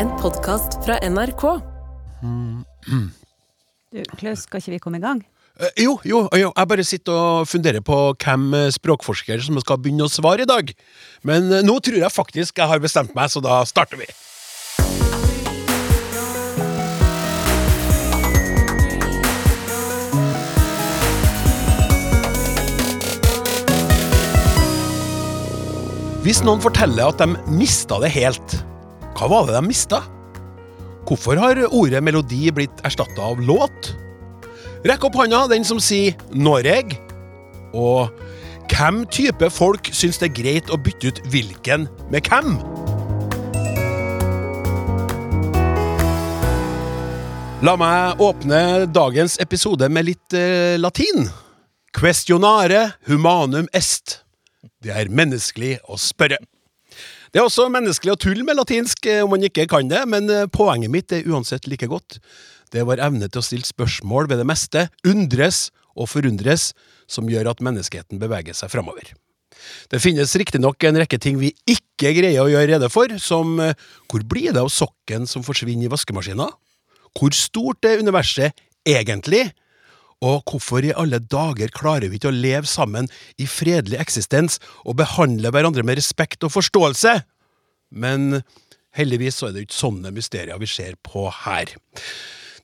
En podkast fra NRK. Du, Klaus, skal ikke vi komme i gang? Eh, Jo, jo, jo, jeg bare sitter og funderer på hvem eh, språkforsker som skal begynne å svare i dag. Men eh, nå tror jeg faktisk jeg har bestemt meg, så da starter vi. Hvis noen forteller at de mista det helt, hva var det de mista? Hvorfor har ordet melodi blitt erstatta av låt? Rekk opp hånda, den som sier Noreg. Og hvem type folk syns det er greit å bytte ut hvilken med hvem? La meg åpne dagens episode med litt eh, latin. Questionare humanum est. Det er menneskelig å spørre. Det er også menneskelig å tulle med latinsk eh, om man ikke kan det, men eh, poenget mitt er uansett like godt. Det er vår evne til å stille spørsmål ved det meste, undres og forundres, som gjør at menneskeheten beveger seg framover. Det finnes riktignok en rekke ting vi ikke greier å gjøre rede for, som eh, hvor blir det av sokken som forsvinner i vaskemaskina? Hvor stort er universet egentlig? Og hvorfor i alle dager klarer vi ikke å leve sammen i fredelig eksistens og behandle hverandre med respekt og forståelse? Men heldigvis så er det ikke sånne mysterier vi ser på her.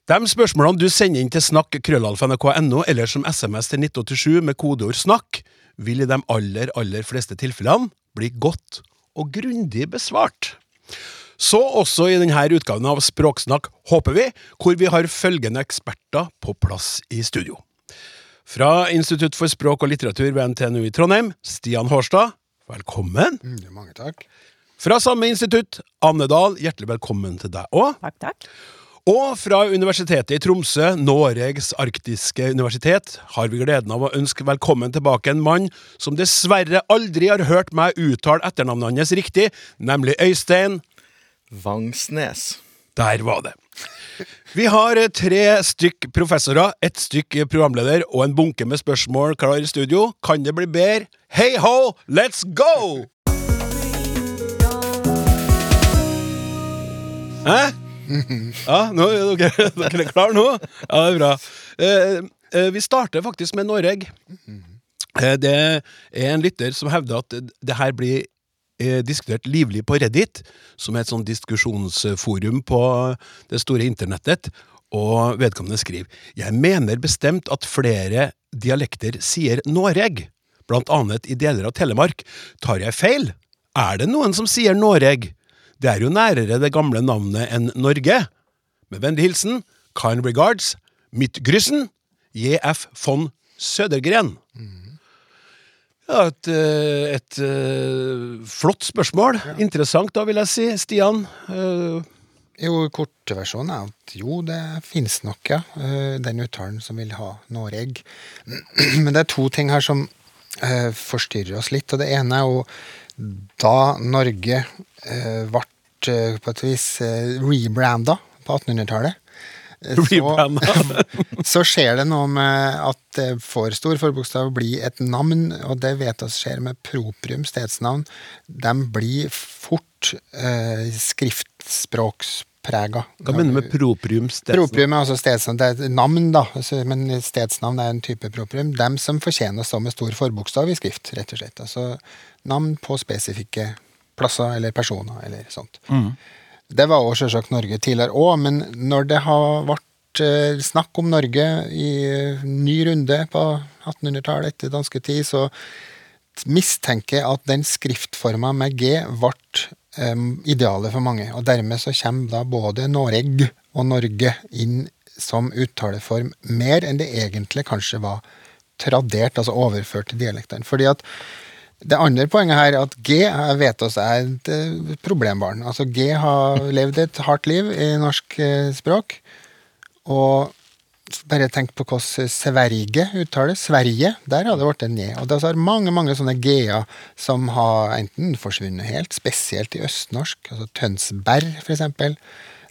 De spørsmålene du sender inn til snakk.krøllalfa.nrk.no eller som SMS til 1987 med kodeord 'snakk', vil i de aller, aller fleste tilfellene bli godt og grundig besvart. Så også i denne utgaven av Språksnakk, håper vi, hvor vi har følgende eksperter på plass i studio. Fra Institutt for språk og litteratur ved NTNU i Trondheim, Stian Hårstad, velkommen. Mm, mange takk. Fra samme institutt, Anne Dahl, hjertelig velkommen til deg òg. Takk, takk. Og fra Universitetet i Tromsø, Noregs arktiske universitet, har vi gleden av å ønske velkommen tilbake en mann som dessverre aldri har hørt meg uttale etternavnet hans riktig, nemlig Øystein Vangsnes. Der var det. Vi har eh, tre stykk professorer, ett stykk programleder og en bunke med spørsmål klar i studio. Kan det bli bedre? Hei ho, let's go! Hæ? Ja, nå er dere, er klare nå? Ja, det er bra. Eh, eh, vi starter faktisk med Noreg. Det er en lytter som hevder at det her blir diskutert livlig på Reddit, som er et sånn diskusjonsforum på det store internettet, og vedkommende skriver Jeg mener bestemt at flere dialekter sier Noreg, blant annet i deler av Telemark. Tar jeg feil? Er det noen som sier Noreg? Det er jo nærere det gamle navnet enn Norge. Med vennlig hilsen Kind regards Midtgryssen JF von Sødergren. Ja, et, eh, et eh, flott spørsmål. Interessant, da, vil jeg si. Stian? Uh, Jo, kortversjonen er at jo, det finnes nok, ja. Den uttalen som vil ha Noreg. Men det er to ting her som uh, forstyrrer oss litt. Og det ene er jo da Norge uh, ble på et vis rebranda på 1800-tallet. Eh, så- så skjer det noe med at det får stor forbokstav blir et navn, og det vet oss skjer med proprium, stedsnavn. De blir fort eh, skriftspråksprega. Hva mener du med proprium stedsnavn? Proprium er altså stedsnavn. Det er navn, da, altså, men stedsnavn er en type proprium. Dem som fortjener å stå med stor forbokstav i skrift, rett og slett. Altså navn på spesifikke plasser eller personer eller sånt. Det var også selvsagt Norge tidligere òg, men når det har vært eh, snakk om Norge i eh, ny runde på 1800-tallet etter dansketid, så mistenker jeg at den skriftforma med G ble eh, idealet for mange. Og dermed så kommer da både Noreg og Norge inn som uttaleform mer enn det egentlig kanskje var tradert, altså overført til dialektene. Fordi at det andre poenget her er at G jeg vet også er et eh, problembarn. Altså G har levd et hardt liv i norsk eh, språk. Og bare tenk på hvordan Sverige uttales. Sverige, der har det blitt en J. Og det er mange mange sånne G-er som har enten forsvunnet helt, spesielt i østnorsk. Altså Tønsberg, for eksempel.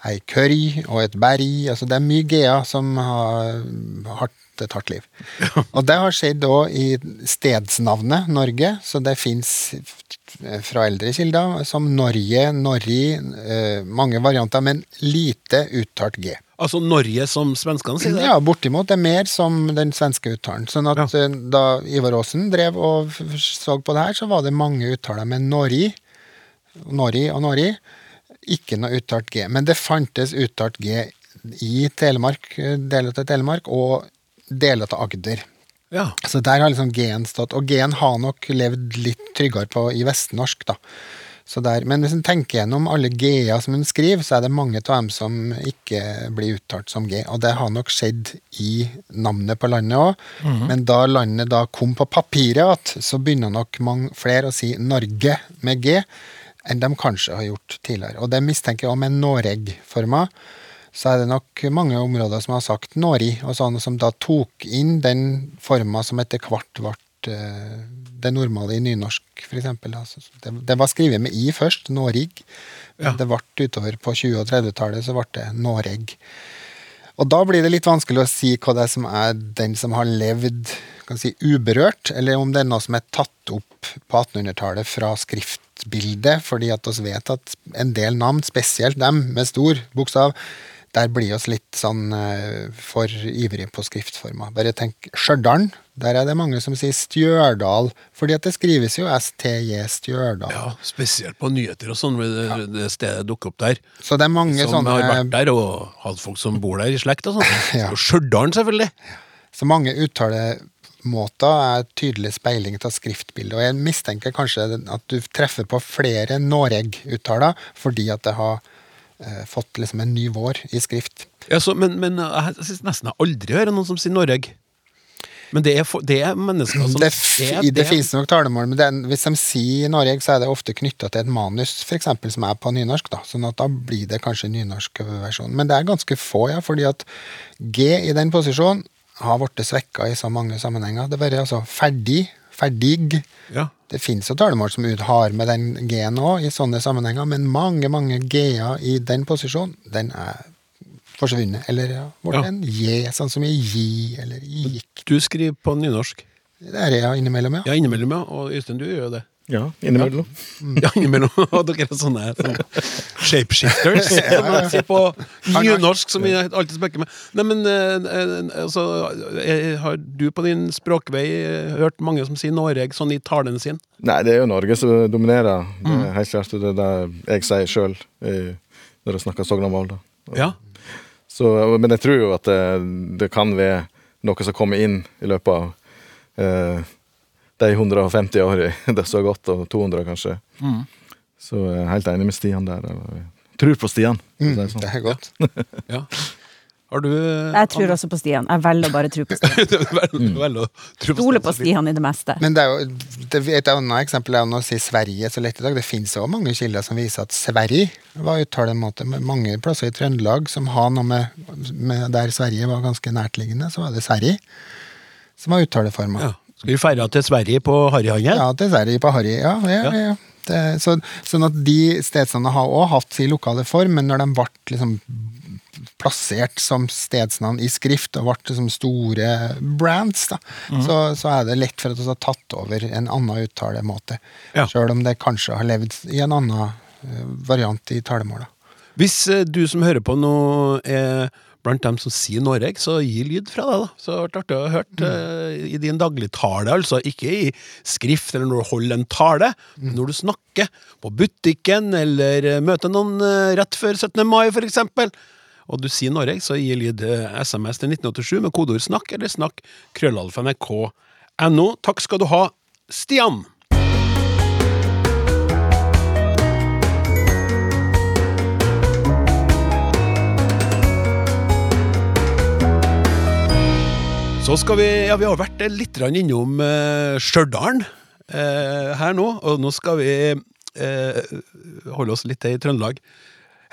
ei kørj og et berg. Altså det er mye G-er som har hatt et hardt liv. Og det har skjedd òg i stedsnavnet Norge, så det fins fra eldre kilder som Norge, Norri, eh, mange varianter, men lite uttalt G. Altså Norge, som svenskene sier det? Ja, bortimot. Det er mer som den svenske uttalen. Sånn at Ja. eh, da Ivar Aasen drev og så på det her, så var det mange uttaler med Norri, Norri og Norri. Ikke noe uttalt G. Men det fantes uttalt G i Telemark, eh, deler av Telemark og deler av Agder. Ja. Så der har liksom G-en stått. Og G-en har nok levd litt tryggere på i vestnorsk, da. Så der, men hvis en tenker gjennom alle G-er som en skriver, så er det mange av dem som ikke blir uttalt som G. Og det har nok skjedd i navnet på landet òg. Men da landet da kom på papiret igjen, så begynner nok mange flere å si Norge med G enn de kanskje har gjort tidligere. Og det mistenker jeg òg med Noreg-forma så er det nok mange områder som har sagt Nori, og sånne som da tok inn den forma som etter hvert ble eh, det normale i nynorsk, f.eks. Altså, det, det var skrevet med i først, Norig. Ja. Det ble utover på 20- og 30-tallet så ble det Noreg. Og da blir det litt vanskelig å si hva det er som er den som har levd kan si, uberørt, eller om det er noe som er tatt opp på 1800-tallet fra skriftbildet, fordi at vi vet at en del navn, spesielt dem med stor bokstav, der blir oss litt sånn eh, for ivrig på skriftforma. Bare tenk Stjørdal. Der er det mange som sier Stjørdal, fordi at det skrives jo STJ Stjørdal. ja, spesielt på nyheter og sånn, det, det, det stedet dukker opp der. Så det er mange Som sånne har vært der, og hatt folk som bor der i slekt og sånn. Ja. Og Stjørdal, selvfølgelig. Så mange uttalemåter er tydelig speiling av skriftbildet. Og jeg mistenker kanskje at du treffer på flere Noreg-uttaler fordi at det har fått liksom en ny vår i skrift. Ja, så, men, men jeg synes nesten jeg aldri hører noen som sier Noreg. Men det er, for, det er mennesker som Det, er det finnes nok talemål, men det er, hvis de sier Noreg, så er det ofte knytta til et manus for eksempel, som er på nynorsk. da, sånn at da blir det kanskje nynorsk versjon. Men det er ganske få, ja, fordi at G i den posisjonen har blitt svekka i så mange sammenhenger. Det er bare altså ferdig, ferdig. Ja. Det finnes jo talemål som ut har med den G-en òg, i sånne sammenhenger, men mange mange G-er i den posisjonen, den er forsvunnet. Eller ja, blitt Ja. en J, sånn som i gi, eller i gikk. Du skriver på nynorsk. Det er jeg innimellom, ja. Ja, innimellom, ja. Og Øystein, du gjør jo det. Ja, innimellom. Ja, innimellom. Og dere er sånne, shapeshifters, som ja, sier på nynorsk, som vi alltid spøker med. Nei, men eh, eh, altså, har du på din språkvei eh, hørt mange som sier Noreg sånn i talen sin? Nei, det er jo Norge som dominerer. Det er helt klart det er det jeg sier sjøl når jeg snakker Sognamål. Ja. Så, men jeg tror jo at det, det kan være noe som kommer inn i løpet av eh, de 150 årene det er så godt, og 200 kanskje. Så jeg er helt enig med Stian der. tror på Stian. Mm, det sånn. det er godt. ja. Har du Jeg tror også på Stian. Jeg velger å bare tro på Stian. vel, Stole Stoler på Stian. I det meste. Men det er jo, det, et annet eksempel er å si Sverige så lett i dag. Det finnes jo mange kilder som viser at Sverige var uttalemåte. med Mange plasser i Trøndelag som har noe med, med Der Sverige var ganske nærtliggende, så var det Sverige som var uttaleforma. Ja. Skal vi feire til Sverige på harryhandel? Ja, til Sverige på Harry. Ja, ja, Ja. Det, så, sånn at de stedsnavnene har også hatt sin lokale form, men når de ble liksom plassert som stedsnavn i skrift og ble liksom store brands, da, mm. så, så er det lett for at vi har tatt over en annen uttalemåte. Ja. Sjøl om det kanskje har levd i en annen eh, variant i talemålet. Hvis eh, du som hører på nå er blant dem som sier Noreg, så gi lyd fra deg, da. Så det ble artig å høre eh, i din dagligtale, altså. Ikke i skrift eller når du holder en tale, men når du snakker på butikken eller eh, møter noen eh, rett før 17. mai, for eksempel. Og du sier Noreg, så gi lyd SMS til 1987 med kodeord 'snakk' eller 'snakk' krøllalfa nrk.no. Takk skal du ha, Stian! Så skal vi Ja, vi har vært litt innom uh, Stjørdal uh, her nå, og nå skal vi uh, holde oss litt til i Trøndelag.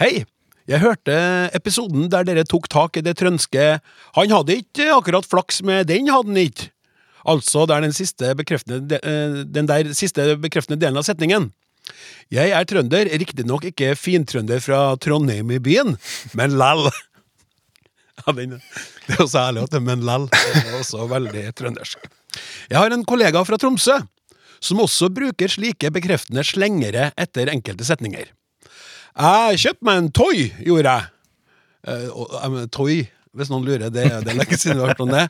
Hei! Jeg hørte episoden der dere tok tak i det trønske Han hadde ikke akkurat flaks med den, hadde han ikke. Altså der den, siste bekreftende, den der siste bekreftende delen av setningen. Jeg er trønder, riktignok ikke fintrønder fra Trondheim i byen, men lell. Ja, den, det er også ærlig at det er men lell. Det er også veldig trøndersk. Jeg har en kollega fra Tromsø som også bruker slike bekreftende slengere etter enkelte setninger. Jeg kjøpte meg en toy, gjorde jeg. Men toy, hvis noen lurer, det, det er lenge siden vi har hørt om det.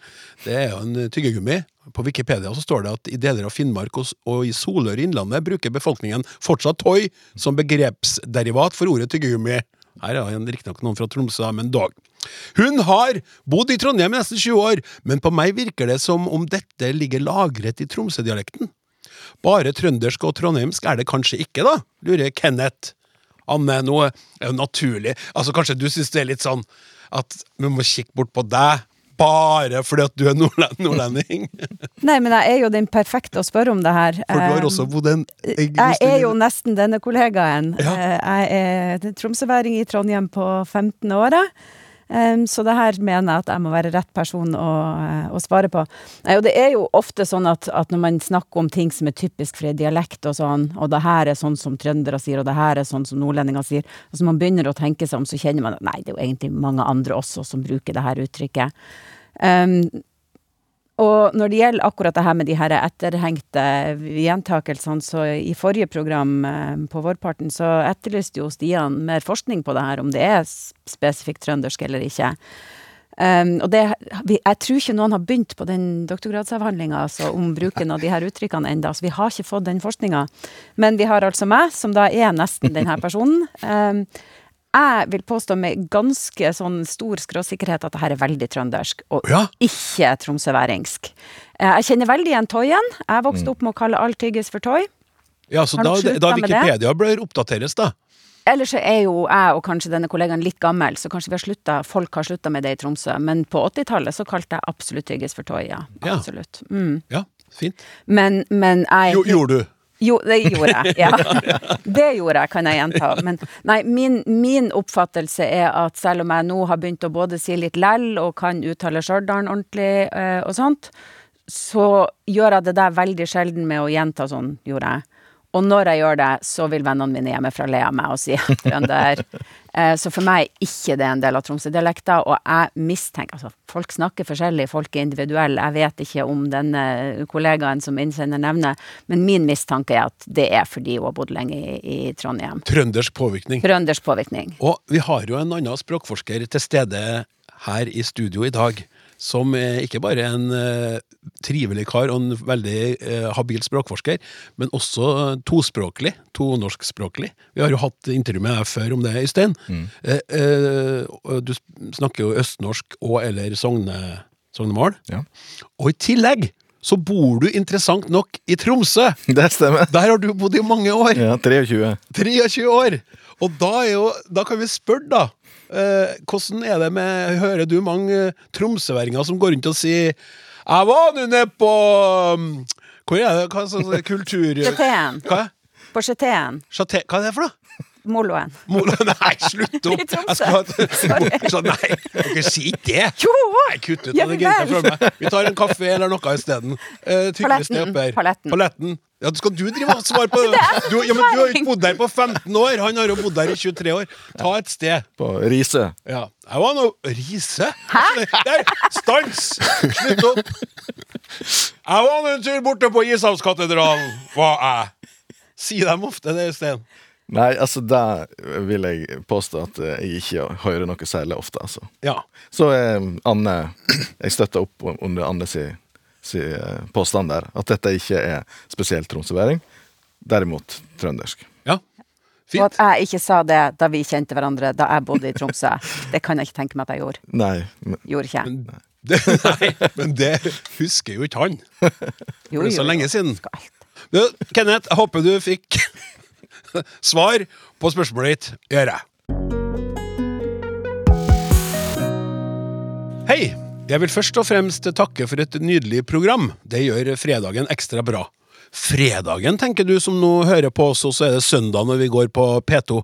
Det er jo en tyggegummi. På Wikipedia så står det at i deler av Finnmark og, og i Solør i Innlandet bruker befolkningen fortsatt toy som begrepsderivat for ordet tyggegummi. Her er det riktignok noen fra Tromsø, men dog. Hun har bodd i Trondheim i nesten 20 år, men på meg virker det som om dette ligger lagret i Tromsø-dialekten. Bare trøndersk og trondheimsk er det kanskje ikke, da? lurer Kenneth. Anne, nå er jo naturlig Altså Kanskje du syns det er litt sånn at vi må kikke bort på deg bare fordi at du er nordlend nordlending? Nei, men jeg er jo den perfekte å spørre om det her. For du har Eh, også bodd en en Jeg er jo nesten denne kollegaen. Ja. Eh, Jeg er tromsøværing i Trondheim på 15 året. Så det her mener jeg at jeg må være rett person å, eh, å svare på. Nei, og det er jo ofte sånn at, at når man snakker om ting som er typisk for en dialekt og sånn, og det her er sånn som trøndere sier, og det her er sånn som nordlendinger sier, og så man begynner å tenke seg om, så kjenner man at nei, det er jo egentlig mange andre også som bruker det her uttrykket. Um, og når det gjelder akkurat det her med de her etterhengte gjentakelsene, så i forrige program eh, på Vårparten så etterlyste jo Stian mer forskning på det her, om det er spesifikt trøndersk eller ikke. Um, og det, jeg tror ikke noen har begynt på den doktorgradsavhandlinga altså, om bruken av de her uttrykkene ennå, så vi har ikke fått den forskninga. Men vi har altså meg, som da er nesten denne personen. Um, jeg vil påstå med ganske sånn stor skråsikkerhet at det her er veldig trøndersk, og Ja. ikke tromsøværingsk. Eh, Jeg kjenner veldig igjen toyen. Jeg vokste opp med å kalle all tyggis for toy. Ja, så da, da? Wikipedia bør oppdateres, da. Ellers så er jo jeg og kanskje denne kollegaen litt gammel, så kanskje vi har sluttet, folk har slutta med det i Tromsø. Men på 80-tallet så kalte jeg absolutt tyggis for toy, ja. Absolutt. Mm. Ja, fint. Men, men jeg Jo, gjorde du? Jo, det gjorde jeg. Ja. Det gjorde jeg, kan jeg gjenta. Men nei, min, min oppfattelse er at selv om jeg nå har begynt å både si litt lell og kan uttale Stjørdal ordentlig eh, og sånt, så gjør jeg det der veldig sjelden med å gjenta sånn, gjorde jeg. Og når jeg gjør det, så vil vennene mine hjemmefra le av meg og si trønder. Eh, så for meg er ikke det en del av Tromsø-dialekta, og jeg mistenker Altså, folk snakker forskjellig, folk er individuelle. Jeg vet ikke om denne kollegaen som innsender nevner, men min mistanke er at det er fordi hun har bodd lenge i, i Trondheim. Trøndersk påvirkning. Trøndersk påvirkning. Og vi har jo en annen språkforsker til stede her i studio i dag, som er ikke bare en eh, trivelig kar og en veldig eh, habil språkforsker, men også eh, tospråklig, tonorskspråklig. Vi har jo hatt intervju med deg før om det, Øystein. Mm. eh, og du snakker jo østnorsk og eller sogne, sognemål. Ja. Og i tillegg så bor du interessant nok i Tromsø! Det stemmer. Der har du bodd i mange år! Ja, 23. 23 år! Og da, er jo, da kan vi spørre, da. Eh, hvordan er det med Hører du mange eh, tromsøværinger som går rundt og sier Jeg var nå nede på um, Hvor er det? Hva er det? kultur... Chateen. Hva? På Chateen. Chate, hva er det for noe? Moloen. Mol- Nei, slutt opp! I Tromsø. Jeg skal ha et, så, nei, dere sier ikke det! Jo! Nei, kutt ut Ja det greiene for meg. Vi tar en kaffe eller noe isteden. Uh, Paletten, Paletten. Paletten. Ja, skal du drive og svare på det? Du, ja, men du har jo ikke bodd der på 15 år! Han har jo bodd der i 23 år. Ta et sted. På Riise. Ja. Jeg var nå Riise? Hæ? Der! Stans! Slutt opp! Jeg var nå en tur borte på Ishavskatedralen, var jeg. Si dem ofte det, Sten. Nei, altså, da vil jeg påstå at eh, jeg ikke hører noe særlig ofte, altså. Ja. Så eh, Anne Jeg støtter opp under Anne si, si eh, påstand der. At dette ikke er spesielt tromsøværing. Derimot trøndersk. ja. fint. Og at jeg ikke sa det da vi kjente hverandre, da jeg bodde i Tromsø. Det kan jeg ikke tenke meg at jeg gjorde. Nei, men Gjorde ikke. Det, nei, men det husker jo ikke han. Jo, jo, det er så jo, lenge jo. siden. Du, Kenneth, jeg håper du fikk svar på spørsmålet ditt. Gjør jeg. Hei! Jeg vil først og fremst takke for et nydelig program. Det gjør fredagen ekstra bra. Fredagen, tenker du som nå hører på oss, og så er det søndag når vi går på P2.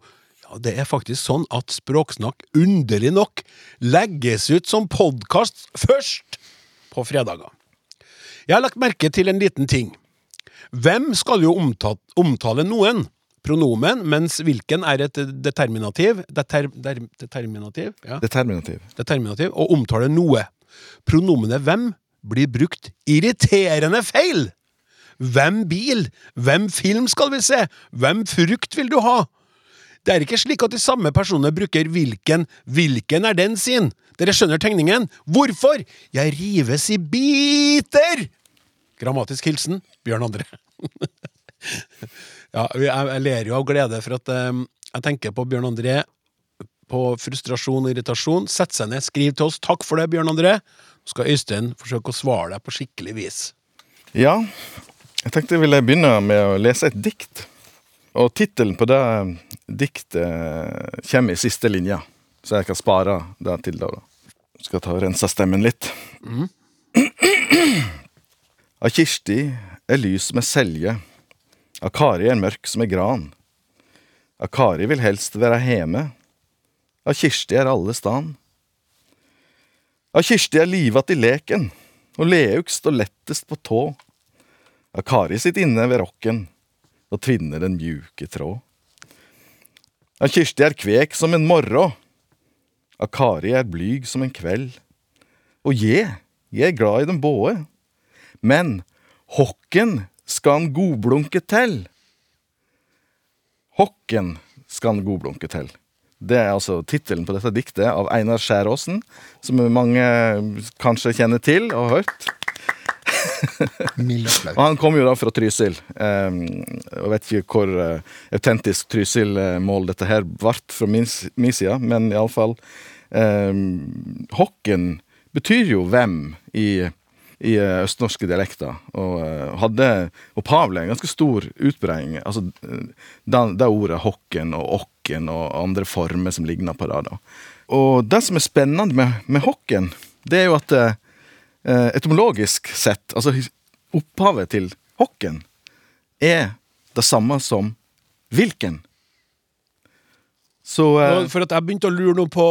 Ja, det er faktisk sånn at Språksnakk underlig nok legges ut som podkast først på fredager. Jeg har lagt merke til en liten ting. Hvem skal jo omtale noen? Pronomen, mens hvilken er et determinativ, deter, der, determinativ, ja, Determinativ. determinativ og omtaler noe. Pronomenet hvem blir brukt irriterende feil. Hvem bil? Hvem film skal vi se? Hvem frukt vil du ha? Det er ikke slik at de samme personene bruker hvilken, hvilken er den sin. Dere skjønner tegningen? Hvorfor? Jeg rives i biter! Grammatisk hilsen Bjørn André. ja, jeg, ler jo av glede for at eh, jeg tenker på Bjørn André på frustrasjon og irritasjon. Sett seg ned, skriv til oss. Takk for det, Bjørn André. Nå skal Øystein forsøke å svare deg på skikkelig vis. Ja, jeg tenkte jeg ville begynne med å lese et dikt. Og tittelen på det diktet kommer i siste linja, så jeg kan spare det til da. Skal ta og rense stemmen litt. Av Kirsti er lys med selje, av Kari er mørk som ei gran. Akari vil helst være hjemme, av Kirsti er alle stan. Av Kirsti er livat i leken, og Leuk står lettest på tå. Av Kari sitt inne ved rokken og tvinner den mjuke tråd. Av Kirsti er kvek som en morrå. av Kari er blyg som en kveld. Og je, je er glad i dem båe, men hokken skal han godblunke til. Hokken skal han godblunke til. Det er altså tittelen på dette diktet av Einar Skjæråsen, som mange kanskje kjenner til og har hørt. Og han kom jo da fra Trysil. Um, jeg vet ikke hvor uh, autentisk Trysil-mål dette her ble fra min, min side, men iallfall um, Hokken betyr jo hvem i, i uh, østnorske dialekter, og uh, hadde opphavlig en ganske stor utbreding. Altså uh, det, det ordet hokken og okken og andre former som ligner på det. da. Og det som er spennende med, med hokken, det er jo at eh, etymologisk sett, altså opphavet til hokken, er det samme som hvilken. Så uh, For at jeg begynte å lure noe på,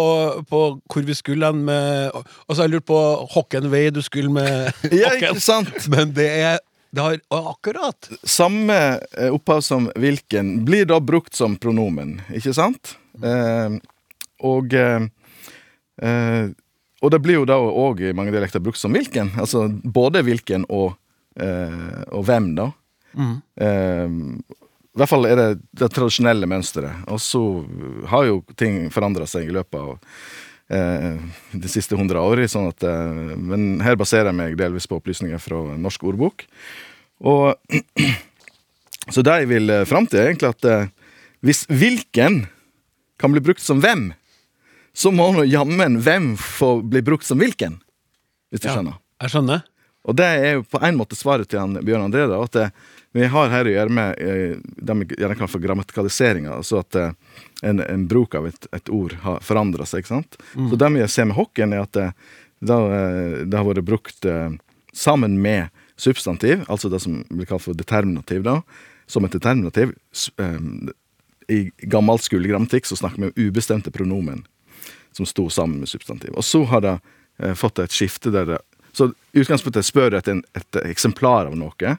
på hvor vi skulle hen med Altså, jeg lurte på hvilken vei du skulle med Ja, ikke sant? Men det er det har, Akkurat! Samme eh, opphav som hvilken blir da brukt som pronomen, ikke sant? Eh, og eh, eh, Og det blir jo da òg i mange dialekter brukt som hvilken. Altså både hvilken og, eh, og hvem, da. Eh, I hvert fall er det det tradisjonelle mønsteret. Og så har jo ting forandra seg i løpet av eh, de siste hundre år. Sånn at, eh, men her baserer jeg meg delvis på opplysninger fra Norsk ordbok. Og Så det jeg vil eh, fram til, er egentlig at eh, hvis hvilken kan bli brukt som hvem, så må nå jammen hvem få bli brukt som hvilken. Hvis du Ja. skjønner. Jeg skjønner. Og det er jo på en måte svaret til han Bjørn André. da, at det, Vi har her å gjøre med eh, det vi gjerne kaller for grammatikaliseringa. Altså at eh, en, en bruk av et, et ord har forandra seg. ikke sant? Så det vi ser med hokken, er at det, det, eh, det har vært brukt sammen med substantiv, altså det som blir kalt for determinativ, da, som et determinativ. I gammel skolegrammatikk så snakker vi om ubestemte pronomen som sto sammen med substantiv. Og så har det fått et skifte der det Så utgangspunktet spør etter en, et eksemplar av noe,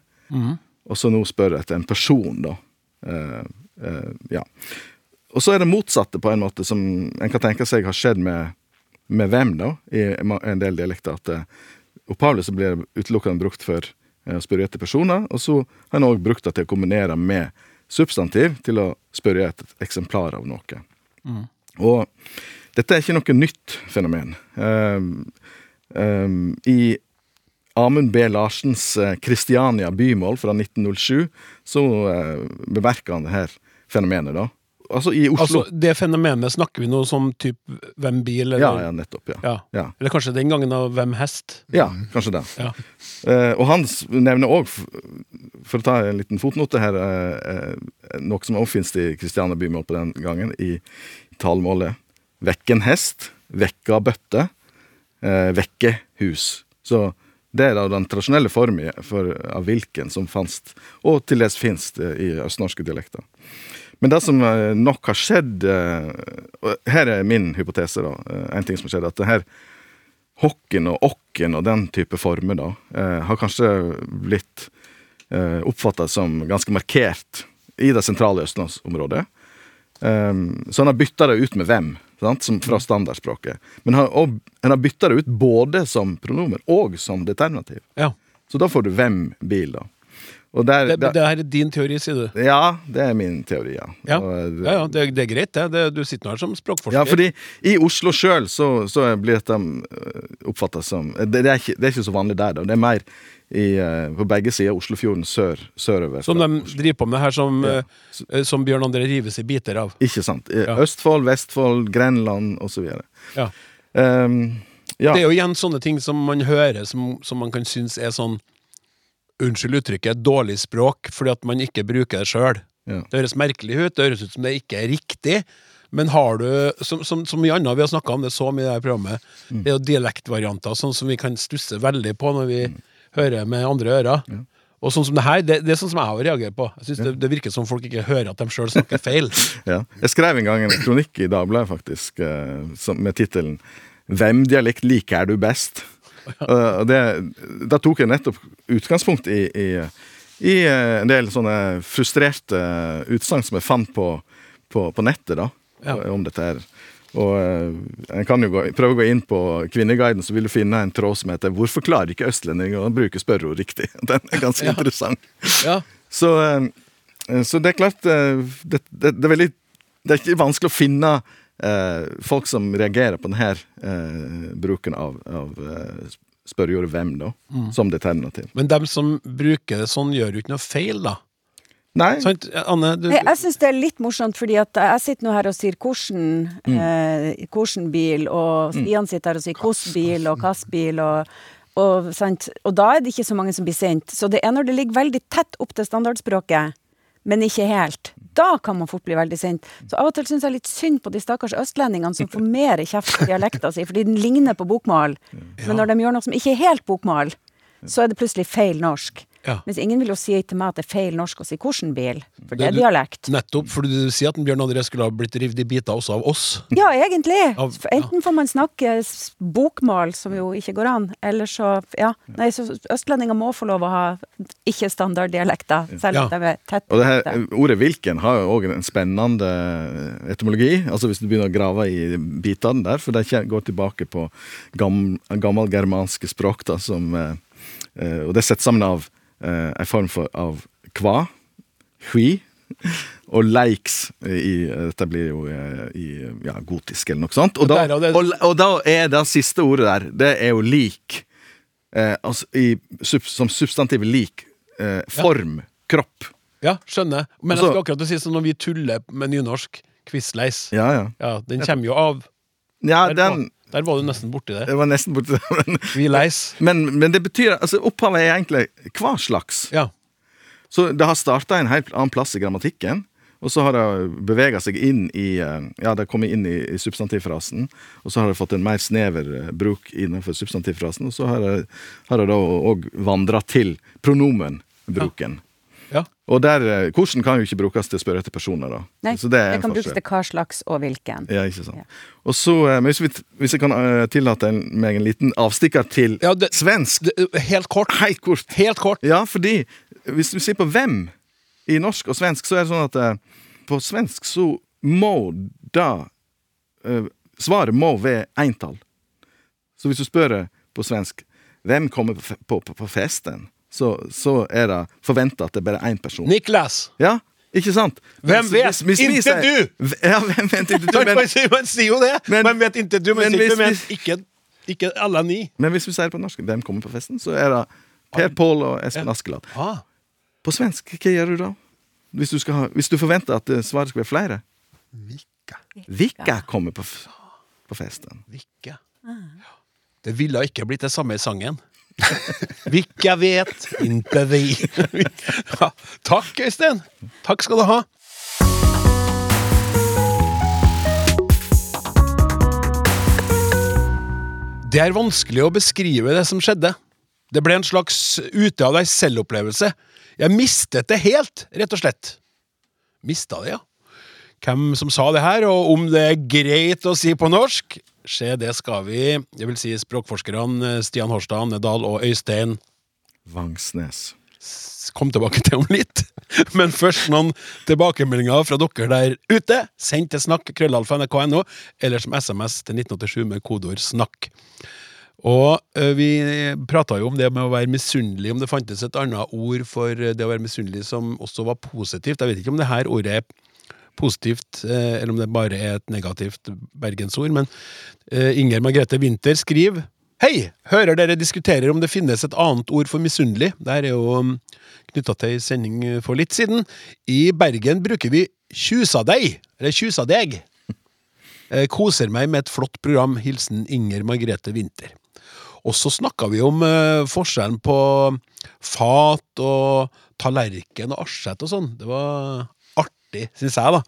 og så nå spør jeg etter en person, da. Eh, eh, ja. Og så er det motsatte, på en måte, som en kan tenke seg har skjedd med, med hvem, da, i en del dialekter. At eh, opphavlig så blir det utelukkende brukt for å spørre etter personer, og så har en òg brukt det til å kombinere med substantiv til å spørre etter et eksemplar av noe. Og dette er ikke noe nytt fenomen. Um, um, I Amund B. Larsens eh, Kristiania bymål fra 1907 så uh, bemerker han det her fenomenet, da. Altså i Oslo. Altså, det fenomenet snakker vi nå som typ hvem bil, eller ja, ja, nettopp. Ja. Ja. Ja. Eller kanskje den gangen av hvem hest? ja kanskje det. Ja. Eh, og han nevner òg, for å ta en liten fotnote her, eh, eh, noe som også finnes i Kristiania bymål på den gangen, i talemålet. Vekken hest, vekka bøtte, eh, vekke hus. Så det er da den tradisjonelle formen for, av hvilken som fantes, og til dels finnes i østnorske dialekter. Men det som eh, nok har skjedd eh, og Her er min hypotese, da. eh, En ting som har skjedd, at det her hokken og okken og den type former da, eh, har kanskje blitt eh, oppfatta som ganske markert i det sentrale østlandsområdet. Så han har bytta det ut med hvem, sant? Som fra standardspråket. Men han, og, en har bytta det ut både som pronomen og som determinativ. Ja. Så da får du hvem-bil, da. Der, Det, det er din teori, sier du? Ja, det er min teori, ja. Ja, Og, ja, ja det, det er greit, det. Du sitter nå her som språkforsker. Ja, fordi i Oslo sjøl så, så blir dette oppfatta som det, det, er ikke, det er ikke så vanlig der, da. Det er mer i, eh, på begge sider Oslofjorden sør, sørover. Som de Oslo. driver på med her, som, eh, som Bjørn André rives i biter av. Ikke sant. I. Østfold, Vestfold, Grenland osv. Ja. Um, ja. Det er jo igjen sånne ting som man hører som, som man kan synes er sånn Unnskyld uttrykket, dårlig språk, fordi at man ikke bruker det sjøl. Ja. Det høres merkelig ut, det høres ut som det ikke er riktig. Men har du, som, som, som mye annet, vi har snakka om det så mye i dette programmet, Mm. det er jo dialektvarianter sånn som vi kan stusse veldig på når vi hører med andre ører. Og sånn som det her, det, det er sånn som jeg har reagert på. Jeg synes det, det virker som folk ikke hører at de sjøl snakker feil. Ja. Jeg skrev en gang en kronikk i Dagbladet, faktisk, eh, med tittelen 'Hvem dialekt liker du best?' Og det, da tok jeg nettopp utgangspunkt i, i, i eh, en del sånne frustrerte utsagn som jeg fant på, på, på nettet, da, Ja. om dette her. Og eh, en kan jo gå, prøve å gå inn på Kvinneguiden, så vil du finne en tråd som heter 'Hvorfor klarer ikke østlendinger å bruke spørreord riktig?' Den er ganske interessant. Ja. Så, eh, så det er klart eh, det, det, det er veldig Det er ikke vanskelig å finne eh, folk som reagerer på denne eh, bruken av, av eh, 'hvem', da, som determinativ. Men dem som bruker det sånn, gjør jo ikke noe feil, da. Nei, Sant? Anne, du, Jeg, jeg syns det er litt morsomt, fordi at jeg sitter nå her og sier hvordan, eh, hvordan bil, og Stian sitter her og sier hvordan bil, og hvilken bil, og, og, sant? og da er det ikke så mange som blir sendt. Så det er når det ligger veldig tett opp til standardspråket, men ikke helt. Da kan man fort bli veldig sint. Så av og til syns jeg litt synd på de stakkars østlendingene som får mer kjeft for dialekta si, fordi den ligner på bokmål. Men når de gjør noe som ikke er helt bokmål, så er det plutselig feil norsk. Ja. Mens ingen vil jo si til meg at det er feil norsk å si hvordan bil, for det er du- dialekt. Nettopp, for du sier at Bjørn André skulle ha blitt revet i biter også av oss. Ja, egentlig. Av- Enten får man snakke bokmål, som jo ikke går an, eller så Ja. Nei, så østlendinger må få lov å ha ikke-standarddialekter, selv om Ja. de er tett. Og det her. Ordet 'hvilken' har jo òg en spennende etymologi. Altså Hvis du begynner å grave i bitene der, for det går tilbake på gam, gammelgermanske språk. da, som, eh, eh, Og det er sett sammen av eh, en form for, av kva, hui, og leiks i Dette blir jo eh, i ja, gotisk eller noe sånt. Og da, Og og, da er det siste ordet der, det er jo lik. Eh, altså i, som substantiv lik. Eh, form. Kropp. Ja, skjønner. Men jeg Altså- skal akkurat si sånn når vi tuller med nynorsk, quizleis, Ja, ja. ja, den kommer jo av Ja, den der var du nesten borti det. Jeg var nesten borti det. Men, Vi leis. men, men det betyr Altså, opphavet er egentlig hva slags. Ja. Så det har starta en helt annen plass i grammatikken. Og så har det bevega seg inn i eh, Ja, det har kommet inn i, i substantivfrasen. Og så har det fått en mer snever eh, bruk innenfor substantivfrasen. Og så har det, har det da òg vandra til pronomenbruken. ja. Og der, eh, hvordan kan jo ikke brukes til å spørre etter personer, da. Nei, så det, er en kan brukes til hva slags og hvilken. Ja, ikke sant. Ja. Og så, eh, men hvis, vi, hvis jeg kan eh, tillate meg en liten avstikker til Ja, det- svensk Det, helt kort. Helt kort. Helt kort. Ja, fordi hvis du ser på hvem i norsk og svensk, så er det sånn at uh, på svensk så må da uh, Svaret må være entall. Så hvis du spør på svensk hvem kommer på, på, på festen, så, så er det forventa at det er bare én person. Niklas! Ja, ikke sant? Hvem vet? Ikke du! Ja, hvem vet ikke du? Men, man, sier- jo det! Men- man vet ikke du, men, men men ikke, ikke alle ni. men hvis vi sier på norsk hvem kommer på festen, så er det Per Pål og Espen Askeladd. Ah, På svensk, hva gjør du da? Hvis du, ha, hvis du forventer at eh, svaret skal være flere? Vilka kommer på, på festen? Vika. Det ville ikke blitt det samme i sangen. Vilka vet, inte vi. ja, takk, Øystein. Takk skal du ha. Det er vanskelig å beskrive det som skjedde. Det ble en slags ute av deg selv-opplevelse. Jeg mistet det helt, rett og slett. Mista det, ja. Hvem som sa det her, og om det er greit å si på norsk, se det skal vi, Jeg vil si språkforskerne Stian Horstad, Nedal og Øystein Vangsnes. Kom tilbake til om litt. Men først noen tilbakemeldinger fra dere der ute. Send til snakk krøllalfa.nrk.no, eller som SMS til 1987 med kodeord 'snakk'. Og vi prata jo om det med å være misunnelig, om det fantes et annet ord for det å være misunnelig som også var positivt. Jeg vet ikke om det her ordet positivt, eh, eller om det bare er et negativt bergensord, men eh, Inger Margrethe Winther skriver Hei! Hører dere diskuterer om det finnes et annet ord for misunnelig. Det er jo knytta til ei sending for litt siden. I Bergen bruker vi tjusadeig, eller tjusadeg. Eh, Koser meg med et flott program. Hilsen Inger Margrethe Winther. Og så snakka vi om eh, forskjellen på fat og tallerken og asjett og sånn. Det var artig, syns jeg, da.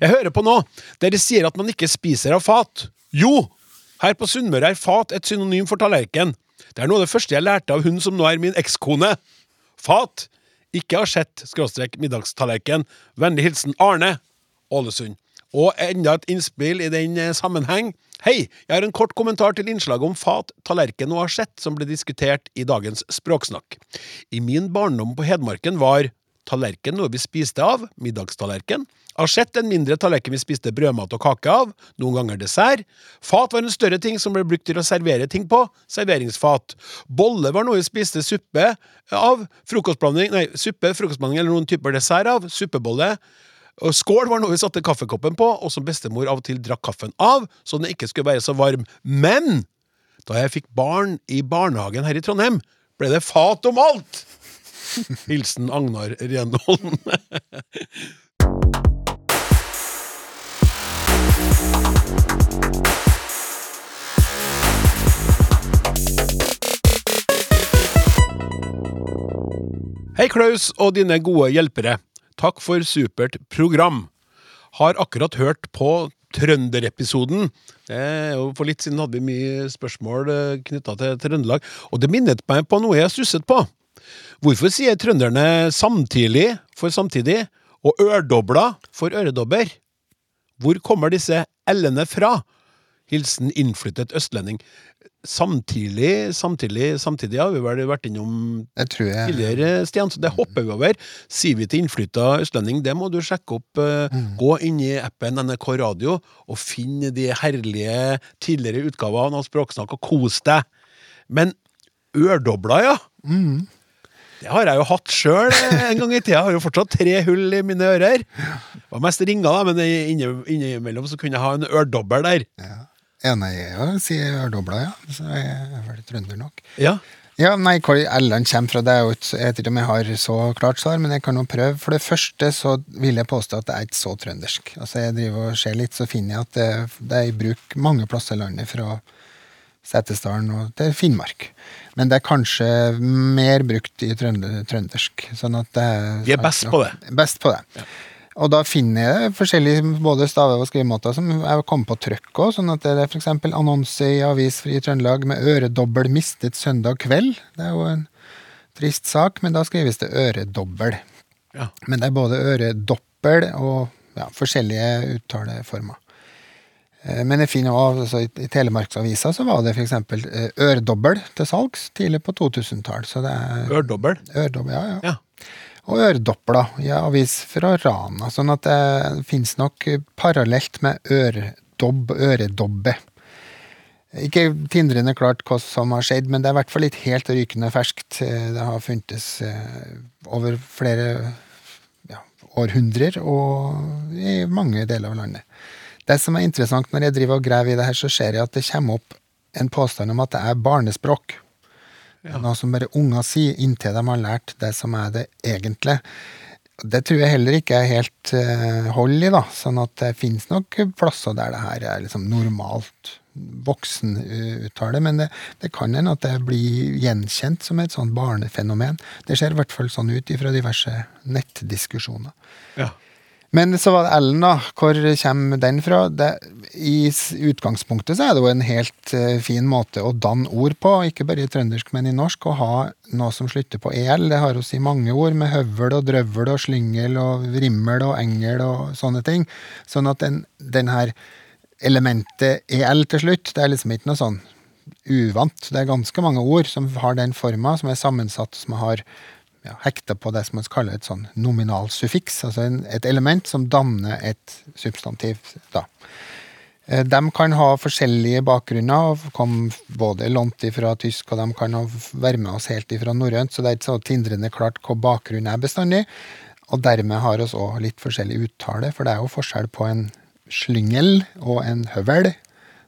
Jeg hører på nå. Dere sier at man ikke spiser av fat. Jo! Her på Sunnmøre er fat et synonym for tallerken. Det er noe av det første jeg lærte av hun som nå er min ekskone. Fat, ikke har sett skråstrek middagstallerken. Vennlig hilsen Arne, Ålesund. Og enda et innspill i den eh, sammenheng. Hei, jeg har en kort kommentar til innslaget om fat, tallerken og asjett som ble diskutert i dagens Språksnakk. I min barndom på Hedmarken var tallerken noe vi spiste av, middagstallerken. Asjett en mindre tallerken vi spiste brødmat og kake av, noen ganger dessert. Fat var en større ting som ble brukt til å servere ting på, serveringsfat. Bolle var noe vi spiste suppe av, frokostblanding, nei, suppe, frokostblanding eller noen typer dessert av, suppebolle. Og skål var noe vi satte kaffekoppen på, og som bestemor av og til drakk kaffen av, så den ikke skulle være så varm. Men da jeg fikk barn i barnehagen her i Trondheim, ble det fat om alt! Hilsen Agnar Renholm. Hei, Klaus og dine gode hjelpere. Takk for supert program. Har akkurat hørt på Trønderepisoden. Er For litt siden hadde vi mye spørsmål knytta til Trøndelag, og det minnet meg på noe jeg stusset på. Hvorfor sier trønderne samtidig for samtidig og ørdobla for øredobber? Hvor kommer disse l-ene fra? Hilsen innflyttet østlending. Samtidig, samtidig, samtidig har vi vel vært innom jeg jeg tidligere, Stian, så det hopper vi over. Sier vi til innflytta østlending, det må du sjekke opp. Mm. Gå inn i appen NRK Radio og finn de herlige tidligere utgavene av Språksnakk og kos deg. Men ørdobla, ja. Det har jeg jo hatt sjøl en gang i tida. Jeg har jo fortsatt tre hull i mine ører. Det var mest ringer, da, men inni- innimellom så kunne jeg ha en ørdobbel der. Ja. jeg sier ørdobla, ja. Så jeg er vel trønder nok. Ja. Ja, nei, hvor L-en kommer fra, det er jo ikke jeg vet ikke om jeg har så klart svar, men jeg kan jo prøve. For det første så vil jeg påstå at det er ikke så trøndersk. Altså Jeg driver og ser litt, så finner jeg at det, det er i bruk mange plasser i landet, fra Setesdalen og til Finnmark. Men det er kanskje mer brukt i trøndersk. Sånn at det er Vi er best på det. Best på det. Og da finner jeg forskjellige både stave- og skrivemåter som jeg kom på trøkk òg. Sånn at det er f.eks. annonse i Avis i Trøndelag med 'øredobbel mistet søndag kveld'. Det er jo en trist sak, men da skrives det 'øredobbel'. Ja. Men det er både øredoppel og ja, forskjellige uttaleformer. Eh, Men jeg finner også, altså, i- Telemarksavisa så var det f.eks. øredobbel til salgs tidlig på 2000-tall. Så er Ørdobbel. øredobbel, ja, ja Ja. og øredoppler i avis fra Rana. Sånn at det fins nok parallelt med øredobb, øredobbe. Ikke tindrende klart hva som har skjedd, men det er i hvert fall litt helt rykende ferskt. Eh, Det har funtes eh, over flere ja, århundrer og i mange deler av landet. Det som er interessant når jeg driver og graver i det her, så ser jeg at det kommer opp en påstand om at det er barnespråk. Er Noe som bare unger sier inntil de har lært det som er det egentlige. Det tror jeg heller ikke er helt uh, hold i, da. Sånn at det finnes nok plasser der det her er liksom normalt voksenuttale, men det, det kan hende at det blir gjenkjent som et sånn barnefenomen. Det ser i hvert fall sånn ut ifra diverse nettdiskusjoner. Ja. Men så var det Ellen, da. Hvor kommer den fra? Det, I utgangspunktet så er det jo en helt eh, fin måte å danne ord på, ikke bare i trøndersk, men i norsk. Å ha noe som slutter på el. Det har vi i mange ord, med høvel og drøvel og slyngel og rimmel og engel og sånne ting. Sånn at den, den her elementet el til slutt, det er liksom ikke noe sånn uvant. Det er ganske mange ord som har den forma, som er sammensatt, som har ja, hekta på det som man kaller et sånn nominalsuffiks, altså en, et element som danner et substantiv. da. Eh, De kan ha forskjellige bakgrunner, og kom både lånt fra tysk, og de kan være med oss helt ifra norrønt, så det er ikke så tindrende klart hva bakgrunnen er bestandig. Og dermed har oss òg litt forskjellig uttale, for det er jo forskjell på en slyngel og en høvel.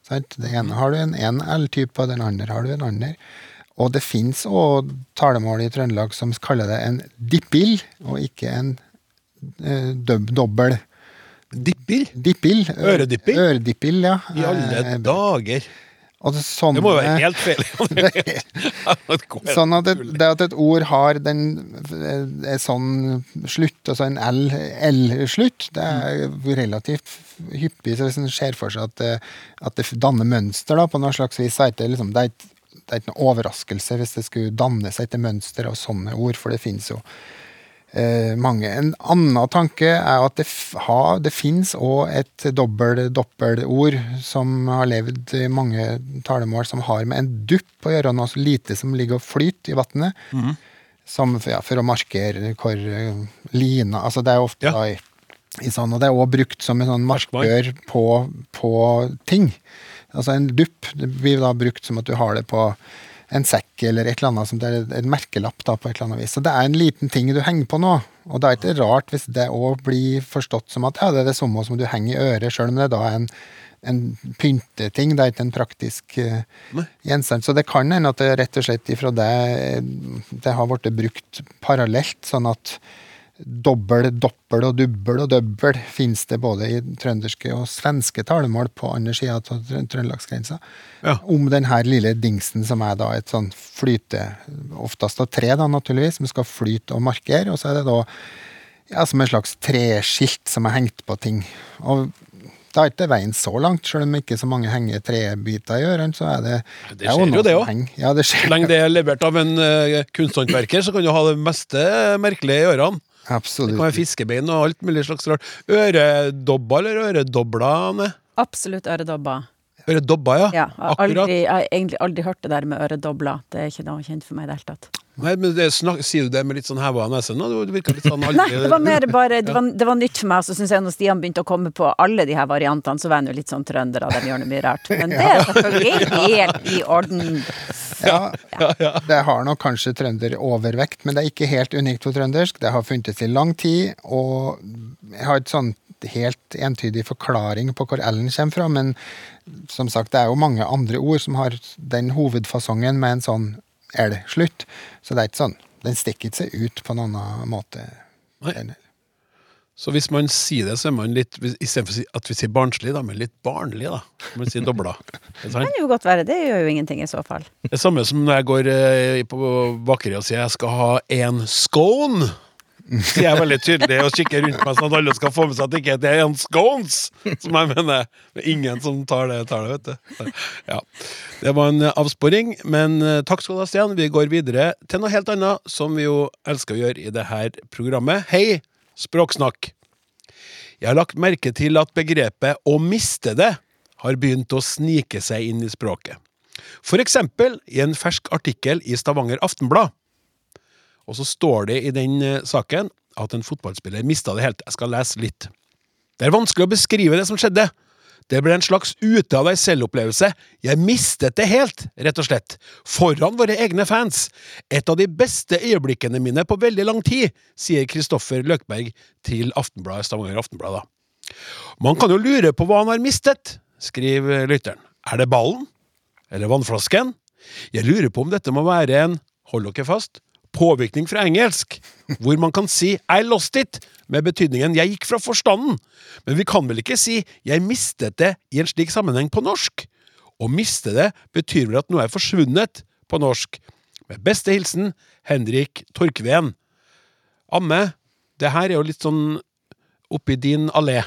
Sant? Det ene har du en én L-type, og den andre har du en andre. Og det fins òg talemål i Trøndelag som kaller det en dippill, og ikke en eh, dobbel. Dipper? Dippill. ø- Øredippill? Øredippill, ja. I alle Eh, dager. det, sånne, Det må jo være helt feil. Sånn at det, det at et ord har den en sånn slutt, altså en L-slutt, det er relativt hyppig. Så hvis en ser for seg at at det danner mønster da, på noe slags vis, så er det, liksom, det, er ikke, det er ikke noe overraskelse hvis det skulle danne seg et mønster av sånne ord, for det finnes jo eh, mange. En annen tanke er at det, ha, det fins òg et dobbel-doppelord som har levd i mange talemål, som har med en dupp å gjøre, noe så lite som ligger og flyter i vannet. Som, ja, for å markere hvor eh, lina Altså, det er ofte Ja. da i, i sånn, og det er òg brukt som en sånn markør på, på ting. Altså en dupp det blir da brukt som at du har det på en sekk eller et eller annet som det er en merkelapp da på et eller annet vis. Så det er en liten ting du henger på nå. Og det er ikke rart hvis det òg blir forstått som at ja, det er det samme som du henger i øret, sjøl om det da er en, en pynteting. Det er ikke en praktisk uh, gjenstand. Så det kan hende at det rett og slett ifra det det har blitt brukt parallelt, sånn at dobbel, doppel og dubbel og døbbel finnes det både i trønderske og svenske talemål på andre sida av trøndelagsgrensa. Ja. Om denne lille dingsen som er da et sånn flyte, oftest av tre, da naturligvis, som skal flyte og markere. Og så er det da ja, som en slags treskilt som er hengt på ting. Og da er ikke veien så langt, selv om ikke så mange henger trebiter i ørene, så er det Det er skjer noe jo det henger. Ja, det skjer. Så lenge det er levert av en uh, kunsthåndverker, så kan du ha det meste merkelige i ørene. Det Absolutt. kan være fiskebein og alt mulig slags rart. Øredobber eller øredobler, Anne? Absolutt øredobber. Øredobber, ja. Ja, jeg, har aldri, jeg har egentlig aldri hørt det der med øredobler. Det er ikke noe kjent for meg i det hele tatt. Nei, men det snak, Sier du det med litt sånn heva nese nå? Det virka litt sånn aldri Nei, det var mer bare Det var, det var nytt for meg. Så syns jeg når Stian begynte å komme på alle de her variantene, så var jeg jo litt sånn trønder, og de gjør noe mye rart. Men det er selvfølgelig helt i orden. Ja, det har nok kanskje trønder overvekt, men det er ikke helt unikt for trøndersk. Det har funtes i lang tid, og jeg har et sånn helt entydig forklaring på hvor L-en kommer fra, men som sagt, det er jo mange andre ord som har den hovedfasongen med en sånn L-slutt, så det er ikke sånn. Den stikker ikke seg ut på en annen måte. Nei. Så hvis man sier det, så er man litt Istedenfor at vi sier barnslig, da, men litt barnlig, da. Man sier dobla. Det? Kan jo godt være. Det gjør jo ingenting i så fall. Det samme som når jeg går eh, på bakeriet og sier jeg skal ha en scone. Sier jeg veldig tydelig og kikker rundt meg sånn at alle skal få med seg at det ikke er en scones, som jeg mener. Er ingen som tar det, tar det vet du. Ja. Det var en avsporing, men eh, takk skal du ha, Stian. Vi går videre til noe helt annet, som vi jo elsker å gjøre i det her programmet. Hei, Språksnakk. Jeg har lagt merke til at begrepet 'å miste det' har begynt å snike seg inn i språket. For eksempel i en fersk artikkel i Stavanger Aftenblad. Og så står det i den eh, saken at en fotballspiller mista det helt. Jeg skal lese litt. Det er vanskelig å beskrive det som skjedde. Det ble en slags ute av deg selv-opplevelse. Jeg mistet det helt, rett og slett. Foran våre egne fans. Et av de beste øyeblikkene mine på veldig lang tid, sier Kristoffer Løkberg til Aftenbladet, Stavanger Aftenblad. Man kan jo lure på hva han har mistet, skriver lytteren. Er det ballen? Eller vannflasken? Jeg lurer på om dette må være en, hold dere fast, påvirkning fra engelsk, hvor man kan si I lost it, med betydningen jeg gikk fra forstanden. Men vi kan vel ikke si jeg mistet det i en slik sammenheng på norsk? Å miste det betyr vel at noe er forsvunnet på norsk. Med beste hilsen Henrik Torkveen. Amme, det her er jo litt sånn oppi din allé.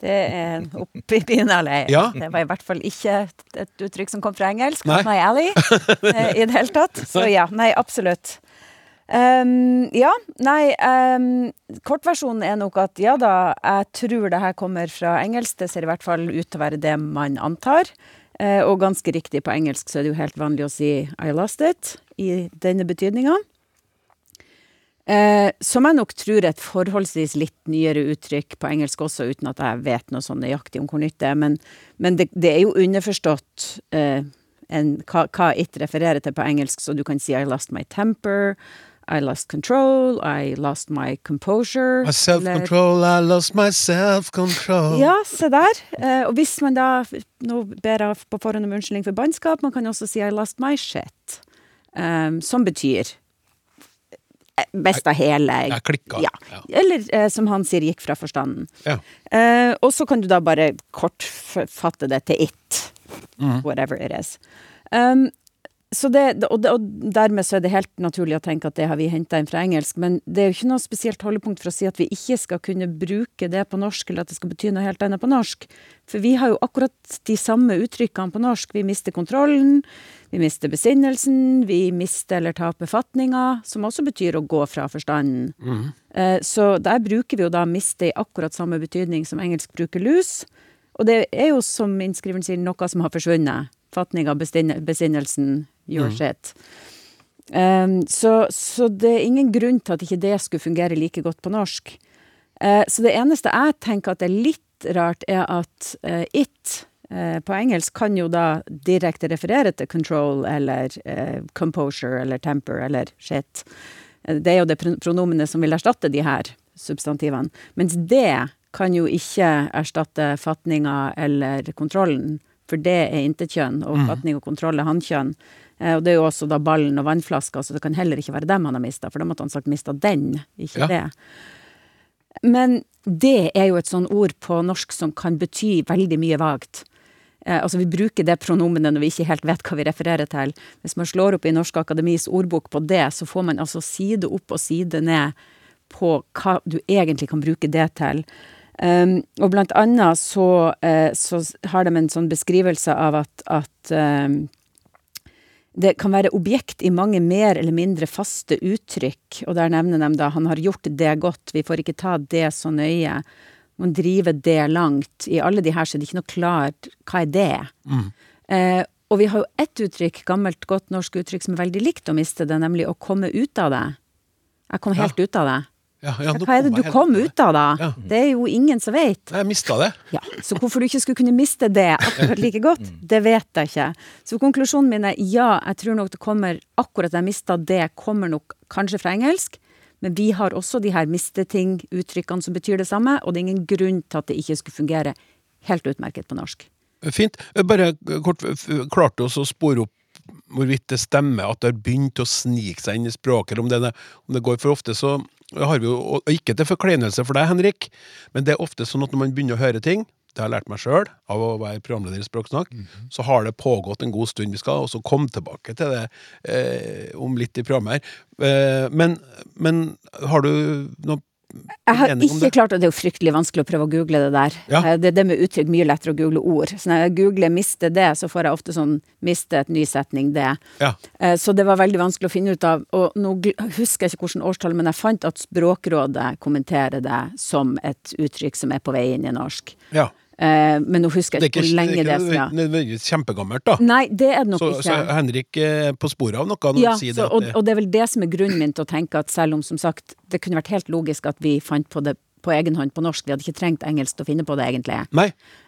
Det er oppi din allé. Ja. Det var i hvert fall ikke et, uttrykk som kom fra engelsk. Nei. Nei. My alley, eh, I det hele tatt. Så ja, nei, absolutt. Ehm, ja, nei um, Kortversjonen er nok at ja da, jeg tror det her kommer fra engelsk. Det ser i hvert fall ut til å være det man antar. Uh, og ganske riktig, på engelsk så er det jo helt vanlig å si 'I lost it' i denne betydninga. Uh, som jeg nok tror er et forholdsvis litt nyere uttrykk på engelsk også, uten at jeg vet noe sånn nøyaktig om hvor nytt det er. Men, men det, det er jo underforstått uh, en, hva, hva it refererer til på engelsk, så du kan si I lost my temper, I lost control, I lost my composure. My self-control, I lost my self-control. Ja, se der. Eh, og hvis man da Nå ber jeg på forhånd om unnskyldning for bannskap. Man kan også si I lost my shit. Um, som betyr eh, av hele Jeg klikka. Ja. Ja. Eller eh, som han sier, gikk fra forstanden. Ja. Eh, og så kan du da bare kortfatte det til it. Mm. Whatever it is. Um, så det, og, og dermed så er det helt naturlig å tenke at det har vi henta inn fra engelsk, men det er jo ikke noe spesielt holdepunkt for å si at vi ikke skal kunne bruke det på norsk, eller at det skal bety noe helt annet på norsk. For vi har jo akkurat de samme uttrykkene på norsk. Vi mister kontrollen, vi mister besinnelsen, vi mister eller taper fatninga, som også betyr å gå fra forstanden. Mm. Så der bruker vi jo da miste i akkurat samme betydning som engelsk bruker lus. Og det er jo, som innskriveren sier, noe som har forsvunnet. Fatninga, besinnelsen, your shit. Um, så, så det er ingen grunn til at ikke det skulle fungere like godt på norsk. Uh, så det eneste jeg tenker at er litt rart, er at uh, it uh, på engelsk kan jo da direkte referere til control eller composure eller temper eller shit. Det er jo det pron- pronomenet som vil erstatte de her substantivene. Mens det kan jo ikke erstatte fatninga eller kontrollen, for det er intetkjønn, og fatning og kontroll er hannkjønn. Eh, Og det er jo også da ballen og vannflaska, så det kan heller ikke være dem han har mista, for da måtte han sagt mista den, ikke Ja. det. Men det er jo et sånn ord på norsk som kan bety veldig mye vagt. Eh, altså Vi bruker det pronomenet når vi ikke helt vet hva vi refererer til. Hvis man slår opp i Norsk Akademis ordbok på det, så får man altså side opp og side ned på hva du egentlig kan bruke det til. Um, og blant annet så, eh, så har de en sånn beskrivelse av at, at um, det kan være objekt i mange mer eller mindre faste uttrykk, og der nevner de da han har gjort det godt, vi får ikke ta det så nøye. Man driver det langt. I alle de her så er det ikke noe klart hva er det. Eh, og vi har jo ett uttrykk, gammelt, godt norsk uttrykk som er veldig likt å miste det, nemlig å komme ut av det. Jeg kom helt ut av det. Ja, ja, Hva er det du helt kom ut av da? Ja. Det er jo ingen som vet. Jeg mista det. Ja, Så hvorfor du ikke skulle kunne miste det akkurat like godt, det vet jeg ikke. Så konklusjonen min er ja, jeg tror nok det kommer akkurat jeg mista det, kommer nok kanskje fra engelsk. Men vi har også de her misteting, uttrykkene som betyr det samme, og det er ingen grunn til at det ikke skulle fungere helt utmerket på norsk. Fint. Bare kort, klarte også å spore opp hvorvidt det stemmer at det har begynt å snike seg inn i språket, eller om det, om det går for ofte, så har vi jo, og ikke til forkleinelse for deg, Henrik, men det er ofte sånn at når man begynner å høre ting, det har jeg lært meg sjøl av å være programleder i Språksnakk, så har det pågått en god stund. Vi skal også komme tilbake til det eh, om litt i programmet her. Eh, men, men har du noe Jeg har ikke klart og det er jo fryktelig vanskelig å prøve å google det der. Ja. Eh, Det det med uttrykk mye lettere å google ord. Så når jeg googler 'miste det', så får jeg ofte sånn 'miste et ny setning det'. Ja. Eh, Så det var veldig vanskelig å finne ut av. Og nå husker jeg ikke hvilket årstall, men jeg fant at Språkrådet kommenterer det som et uttrykk som er på vei inn i norsk. ja. Eh, Men nå husker er jeg ikke hvor lenge det er det er ikke nødvendigvis kjempegammelt, da. Nei, det er det nok Så, ikke. så Henrik er på sporet av noe når Ja, sier det. og, og det er vel det som er grunnen min til å tenke at selv om som sagt det kunne vært helt logisk at vi fant på det på egen hånd på norsk, vi hadde ikke trengt engelsk til å finne på det egentlig. Nei.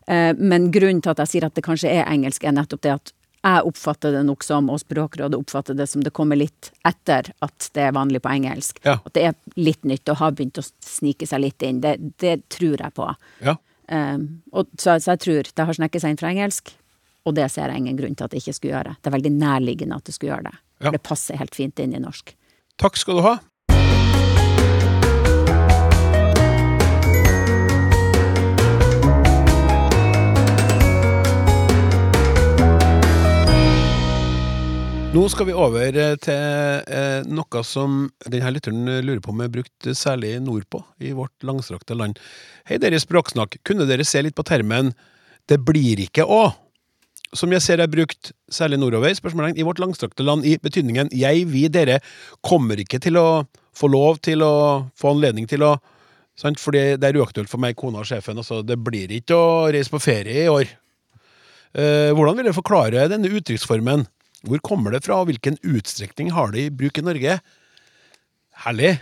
Eh, Men grunnen til at jeg sier at det kanskje er engelsk, er nettopp det at jeg oppfatter det nok som, og Språkrådet oppfatter det som det kommer litt etter at det er vanlig på engelsk. Ja. At det er litt nytt og har begynt å snike seg litt inn. Det, det tror jeg på. Ja. Eh, og, så, så jeg tror det har snekket seg inn fra engelsk, og det ser jeg ingen grunn til at det ikke skulle gjøre. Det er veldig nærliggende at det skulle gjøre det. Ja. Det passer helt fint inn i norsk. Takk skal du ha. Nå skal vi over eh, til eh, noe som denne lytteren lurer på om er brukt særlig nordpå, i vårt langstrakte land. Hei, dere språksnakk. Kunne dere se litt på termen 'det blir ikke å'? Som jeg ser er brukt særlig nordover, spørsmålstegn, i vårt langstrakte land, i betydningen 'jeg, vi, dere' kommer ikke til å få lov til å få anledning til å Sant? Fordi det er uaktuelt for meg, kona og sjefen. Altså, det blir ikke å reise på ferie i år. Eh, hvordan vil dere forklare denne uttrykksformen? Hvor kommer det fra, og hvilken utstrekning har det i bruk i Norge? Herlig.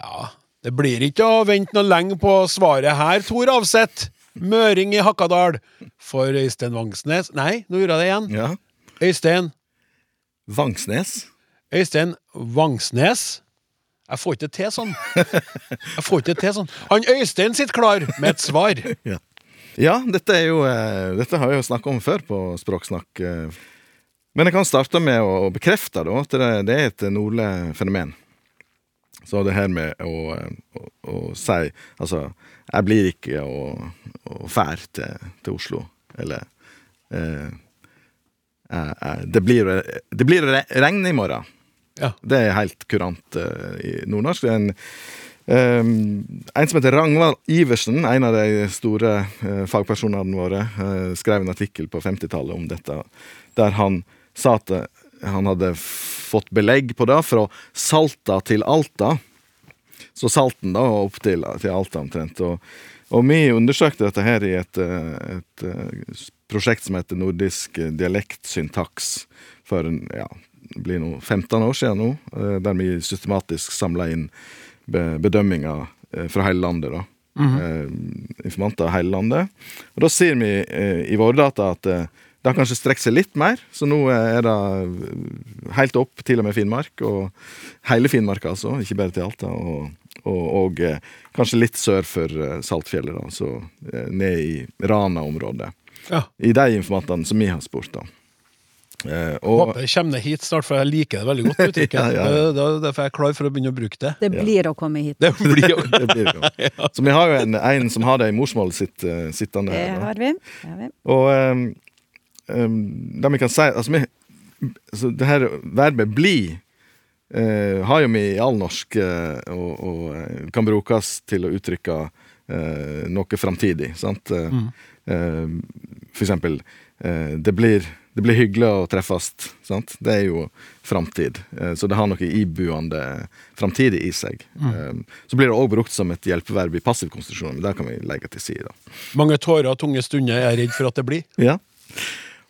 Ja, det blir ikke å vente noe lenge på svaret her, Tor Avseth. Møring i Hakadal. For Øystein Vangsnes Nei, nå gjorde jeg det igjen. Ja. Øystein Vangsnes. Øystein Vangsnes. Jeg får ikke til sånn. Jeg får ikke til sånn. Han Øystein sitter klar med et svar. Ja. ja, dette er jo eh, Dette har jeg jo snakka om før på Språksnakk. Eh. Men jeg kan starte med å bekrefte da, at det, er et nordlig fenomen. Så det her med å, å, å si Altså, jeg blir ikke å, å fær til, til Oslo. Eller eh, jeg- det, blir, det blir regn i morgen. Ja. Det er helt kurant eh, i nordnorsk. Det er en, eh, en som heter Ragnvald Iversen, en av de store eh, fagpersonene våre, eh, skrev en artikkel på 50-tallet om dette, der han sa at eh, han hadde fått belegg på det fra Salta til Alta. Så Salten da, opp til, til Alta omtrent. Og, og vi undersøkte dette her i et, eh, et eh, prosjekt som heter Nordisk dialektsyntaks for ja, det blir nå 15 år siden nå, der vi systematisk samla inn bedømminger fra hele landet. da. Eh, Informanter av hele landet. Og da sier vi i våre data at det har kanskje strekt seg litt mer, så nå er det helt opp til og med Finnmark. og Hele Finnmark, altså, ikke bare til Alta. Og, og, og eh, kanskje litt sør for eh, Saltfjellet, da, så eh, ned i Rana-området. Ja. I de informantene som vi har spurt, da. Eh, og, Håper jeg kommer ned hit snart, for jeg liker det veldig godt. butikken. Ja, ja, det- Derfor er jeg klar for å begynne å bruke det. Det blir å komme hit. Det blir å, det blir å. Så vi har jo en, en som har det i morsmålet sitt uh, sittende Det her. da. har vi. Det har vi. Og um, det vi kan si Altså, vi, altså det her verbet 'bli' uh, har jo vi i allnorsk, uh, og, og eh, kan brukes til å uttrykke uh, noe framtidig. Sant? Mm. eh, for eksempel det, blir, 'Det blir hyggelig å treffes'. Sant? Det er jo framtid. Så det har noe ibuende framtidig i seg. Eh, så blir det òg brukt som et hjelpeverb i passivkonstitusjonen, men det kan vi legge til side. mange tårer og tunge stunder er jeg redd for at det blir. Ja.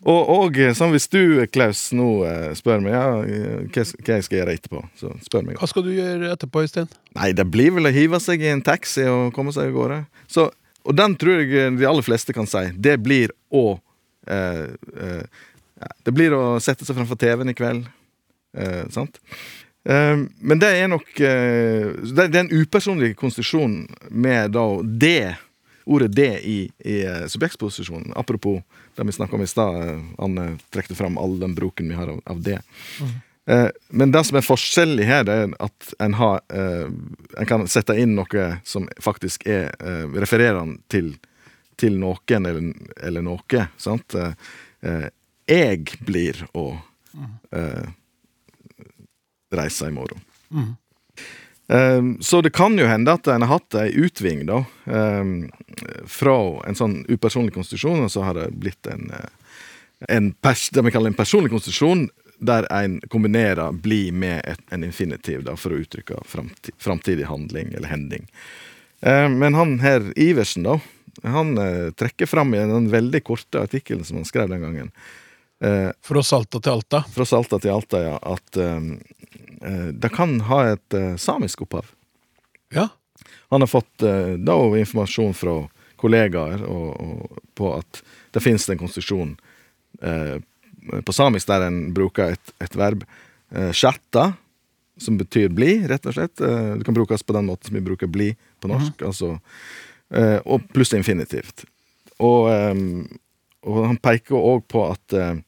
Og, og sånn hvis du, Klaus, nå eh, spør meg ja, eh, hva, hva jeg skal gjøre etterpå, så spør meg. Hva skal du gjøre etterpå, Øystein? Nei, det blir vel å hive seg i en taxi og komme seg av gårde. Så, og den tror jeg de aller fleste kan si. Det blir å eh, eh, Det blir å sette seg framfor TV-en i kveld. Eh, sant? Men det er nok det, er en upersonlig konstitusjon med da det, ordet 'det' i, i subjektsposisjonen. Apropos det vi snakka om i stad. eh, Anne trekte fram all den bruken vi har av, av det. Eh, men det som er forskjellig her, det er at en, har, eh, en kan sette inn noe som faktisk er eh, refererende til, til noen eller, eller noe. Sant? Eh, eh, jeg blir å eh, reise i morgen. Eh, så det kan jo hende at en har hatt ei utving, da. eh, fra en sånn upersonlig konstitusjon, og så har det blitt en, eh, en pers det vi kaller en personlig konstitusjon, der en kombinerer 'bli' med en infinitiv da, for å uttrykke framti framtidig handling eller hending. Eh, men han her Iversen, da, han eh, trekker fram i den veldig korte artikkelen som han skrev den gangen, Fra Salta til Alta? fra Salta til Alta, ja, at eh, eh, det kan ha et eh, samisk opphav. Ja. Han har fått eh, da informasjon fra kollegaer og, og, på at det finnes en konstitusjon eh, på samisk der en bruker et, et verb, eh, chatta, som betyr bli, rett og slett. Eh, det kan brukes på den måten som vi bruker bli på norsk, altså, eh, og pluss infinitivt. Og, eh, og han peker òg på at eh, eh,